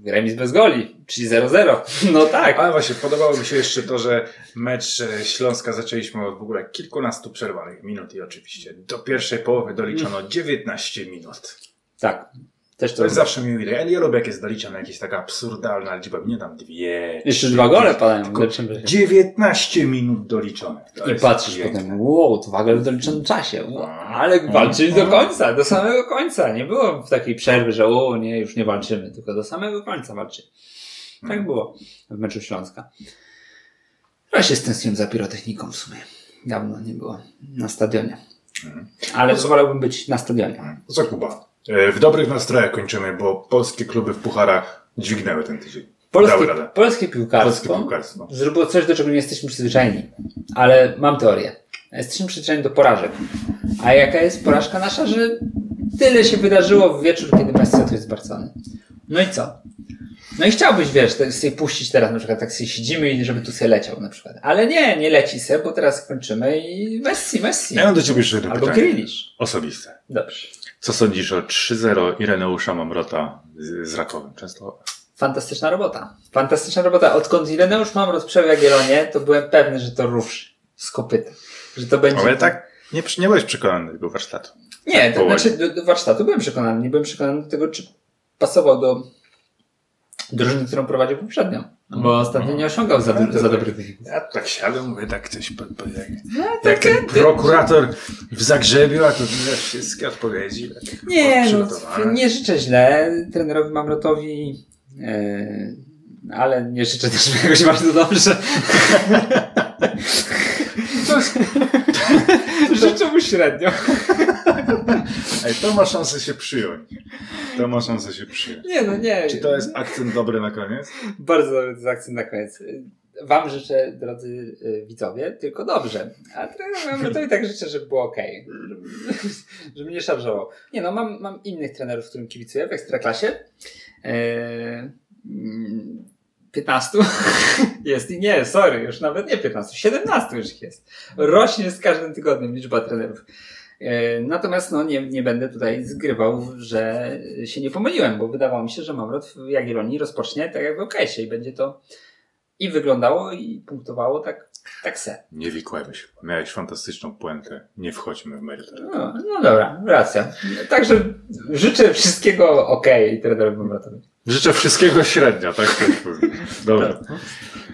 remis bez goli, czyli 0-0. (laughs) No tak. Ale właśnie podobało mi się jeszcze to, że mecz e, Śląska zaczęliśmy od w ogóle kilkunastu przerwanych minut i oczywiście do pierwszej połowy doliczono 19 minut. Tak. Też to, jest zawsze mi miłe. Ja, ja lubię jak jest doliczona jakaś taka absurdalna liczba. Nie tam dwie. Jeszcze dwa gole padają. tylko w lepszym razie. 19 minut doliczone. To I patrzysz piękne. potem, wow, to waga w doliczonym czasie. Wow, ale walczyli do końca, do samego końca. Nie było w takiej przerwy, że o nie, już nie walczymy, tylko do samego końca walczyli. Tak było w meczu Śląska. Ja się stęskniłem za pirotechniką w sumie. Dawno nie było na stadionie. Ale wolałbym być na stadionie. Co Kuba? E, W dobrych nastrojach kończymy, bo polskie kluby w pucharach dźwignęły ten tydzień. Polskie, polskie piłkarstwo Polskie piłkarstwo. zrobiło coś, do czego nie jesteśmy przyzwyczajeni. Ale mam teorię. Jesteśmy przyzwyczajeni do porażek. A jaka jest porażka nasza, że tyle się wydarzyło w wieczór, kiedy Messi odszedł z Barcelony. No i co? No i chciałbyś, wiesz, tak sobie puścić teraz na przykład, tak sobie siedzimy i żeby tu sobie leciał na przykład. Ale nie, nie leci se, bo teraz kończymy i Messi, Messi. Ja mam do Ciebie jeszcze jedno Albo pytanie. Grealish. Osobiste. Dobrze. Co sądzisz o 3-0 Ireneusza Mamrota z, z Rakowem? Często Fantastyczna robota. Fantastyczna robota. Odkąd Ireneusz mam rozprzęł Jagiellonię, to byłem pewny, że to ruszy z kopyta. Że to będzie... Ale tak nie, nie byłeś przekonany do tego warsztatu. Nie, to znaczy do, do warsztatu byłem przekonany. Nie byłem przekonany do tego, czy pasował do drużyny, którą prowadził poprzednio. Bo ostatnio nie osiągał za, du- za dobrych wyników. Ja tak siadam, mówię tak coś po, po, jak, No, jak takie- ten prokurator w Zagrzebiu, a to wiesz, wszystkie odpowiedzi. Tak, Nie, no, nie życzę źle trenerowi Mamrotowi, e, ale nie życzę też jakoś bardzo dobrze. (laughs) życzę mu średnio. Ej, to ma szansę się przyjąć. To ma szansę się przyjąć. Nie, no nie. Czy to jest akcent dobry na koniec? Bardzo dobry to jest akcent na koniec. Wam życzę, drodzy y, widzowie, tylko dobrze. A trenerowi Mamrotowi tak życzę, żeby było ok. Żeby, żeby nie szarżował. Nie no, mam, mam innych trenerów, którym kibicuję w Ekstraklasie. Eee, mm, 15 (laughs) jest i nie, sorry, już nawet nie 15, 17 już jest. Rośnie z każdym tygodniem liczba trenerów. E, Natomiast no, nie, nie będę tutaj zgrywał, że się nie pomyliłem, bo wydawało mi się, że Mamrot w Jagiellonii rozpocznie tak jak w okresie i będzie to i wyglądało i punktowało tak, tak se. Nie wikłajmy się. Miałeś fantastyczną puentę. Nie wchodźmy w meritum. No, no dobra, racja. Także życzę wszystkiego ok trenerowi Mamrotowi. Życzę wszystkiego średnia, tak też powiem. Dobra.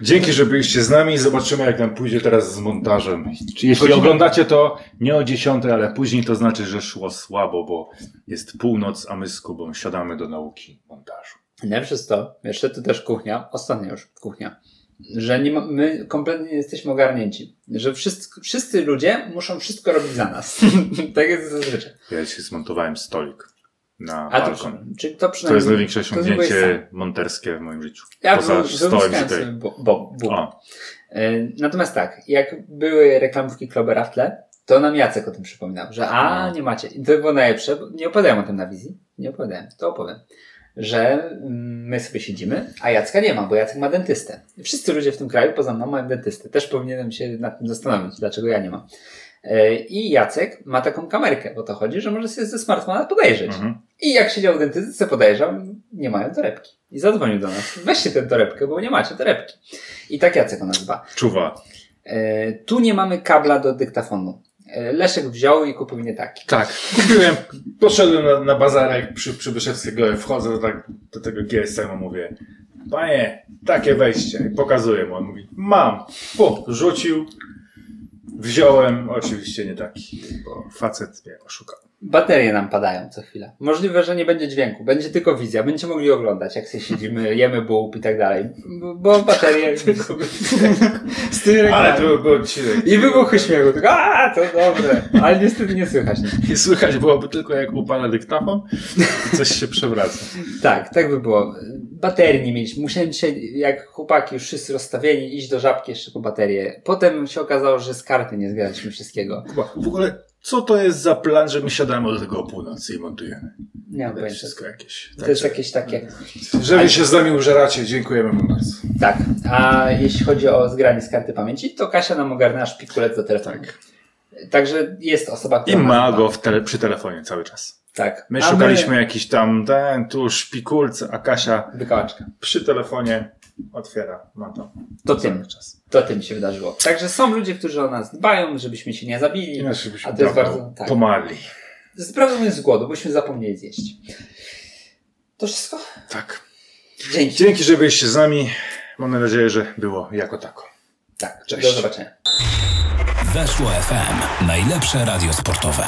Dzięki, że byliście z nami. Zobaczymy, jak nam pójdzie teraz z montażem. Jeśli oglądacie to nie o 10, ale później, to znaczy, że szło słabo, bo jest północ, a my z Kubą siadamy do nauki montażu. Nie przez to, jeszcze to też kuchnia, ostatnia już kuchnia, że nie ma, my kompletnie nie jesteśmy ogarnięci. Że wszyscy, wszyscy ludzie muszą wszystko robić za nas. (laughs) tak jest zazwyczaj. Ja dzisiaj zmontowałem stolik na A to, balkon. to To przynajmniej... jest największe to osiągnięcie monterskie w moim życiu. Ja Poza stołem tutaj. bo, bo, bo. E, Natomiast tak, jak były reklamówki Klobera w tle, to nam Jacek o tym przypominał, że a, No. nie macie. I to było najlepsze, bo nie opowiadałem o tym na wizji, nie opowiadałem, to opowiem. Że mm, my sobie siedzimy, a Jacka nie ma, bo Jacek ma dentystę. Wszyscy ludzie w tym kraju poza mną mają dentystę. Też powinienem się nad tym zastanowić, dlaczego ja nie mam. E, I Jacek ma taką kamerkę, bo to chodzi, że może sobie ze smartfona podejrzeć. mhm. I jak siedział w dentystce, podejrzał, nie mają torebki. I zadzwonił do nas. Weźcie tę torebkę, bo nie macie torebki. I tak Jacek o nas dba. Czuwa. E, tu nie mamy kabla do dyktafonu. E, Leszek wziął i kupił nie taki. Tak, kupiłem, poszedłem na, na bazarek przy, przy Wyszewskiego, wchodzę do, tak, do tego GSM-u, mówię, panie, takie wejście, i pokazuję mu, on mówi, mam, po, rzucił, wziąłem, oczywiście nie taki, bo facet mnie oszukał. Baterie nam padają co chwilę. Możliwe, że nie będzie dźwięku. Będzie tylko wizja. Będziecie mogli oglądać, jak sobie siedzimy, (laughs) jemy bułb i tak dalej. Bo- Bo baterie... (laughs) (laughs) Z tymi Ale to był odcinek. I wybuchy śmiechu. Tylko, a, to dobre. Ale niestety nie słychać. nic. I słychać byłoby tylko jak upala dyktafon i coś się przewraca. Tak, tak by było. Baterii nie mieliśmy. Musiałem dzisiaj, jak chłopaki już wszyscy rozstawieni, iść do żabki jeszcze po baterię. Potem się okazało, że z karty nie zgraliśmy wszystkiego. Kuba, w ogóle, co to jest za plan, że my siadamy do tego o północy i montujemy? Nie mam pojęcia. wszystko jakieś. To jest jakieś takie... Że wy się z nami użeracie, dziękujemy wam bardzo. Tak. A jeśli chodzi o zgranie z karty pamięci, to Kasia nam ogarnęła szpikulec do telefonu. Także jest osoba, I która... ma nas go tele, przy telefonie cały czas. Tak. My A szukaliśmy jakiś tam ten, tu szpikulce, a Kasia Wykałaczka. przy telefonie otwiera. No to To tym. czas. To tym się wydarzyło. Także są ludzie, którzy o nas dbają, żebyśmy się nie zabili. Inaczej byśmy A to jest bardzo. Tak. pomarli. Sprawdzamy z głodu, bośmy zapomnieli zjeść. To wszystko? Tak. Dzięki. Dzięki, że byliście z nami. Mam nadzieję, że było jako tako. Tak. Cześć. Do zobaczenia. Weszło FM. Najlepsze radio sportowe.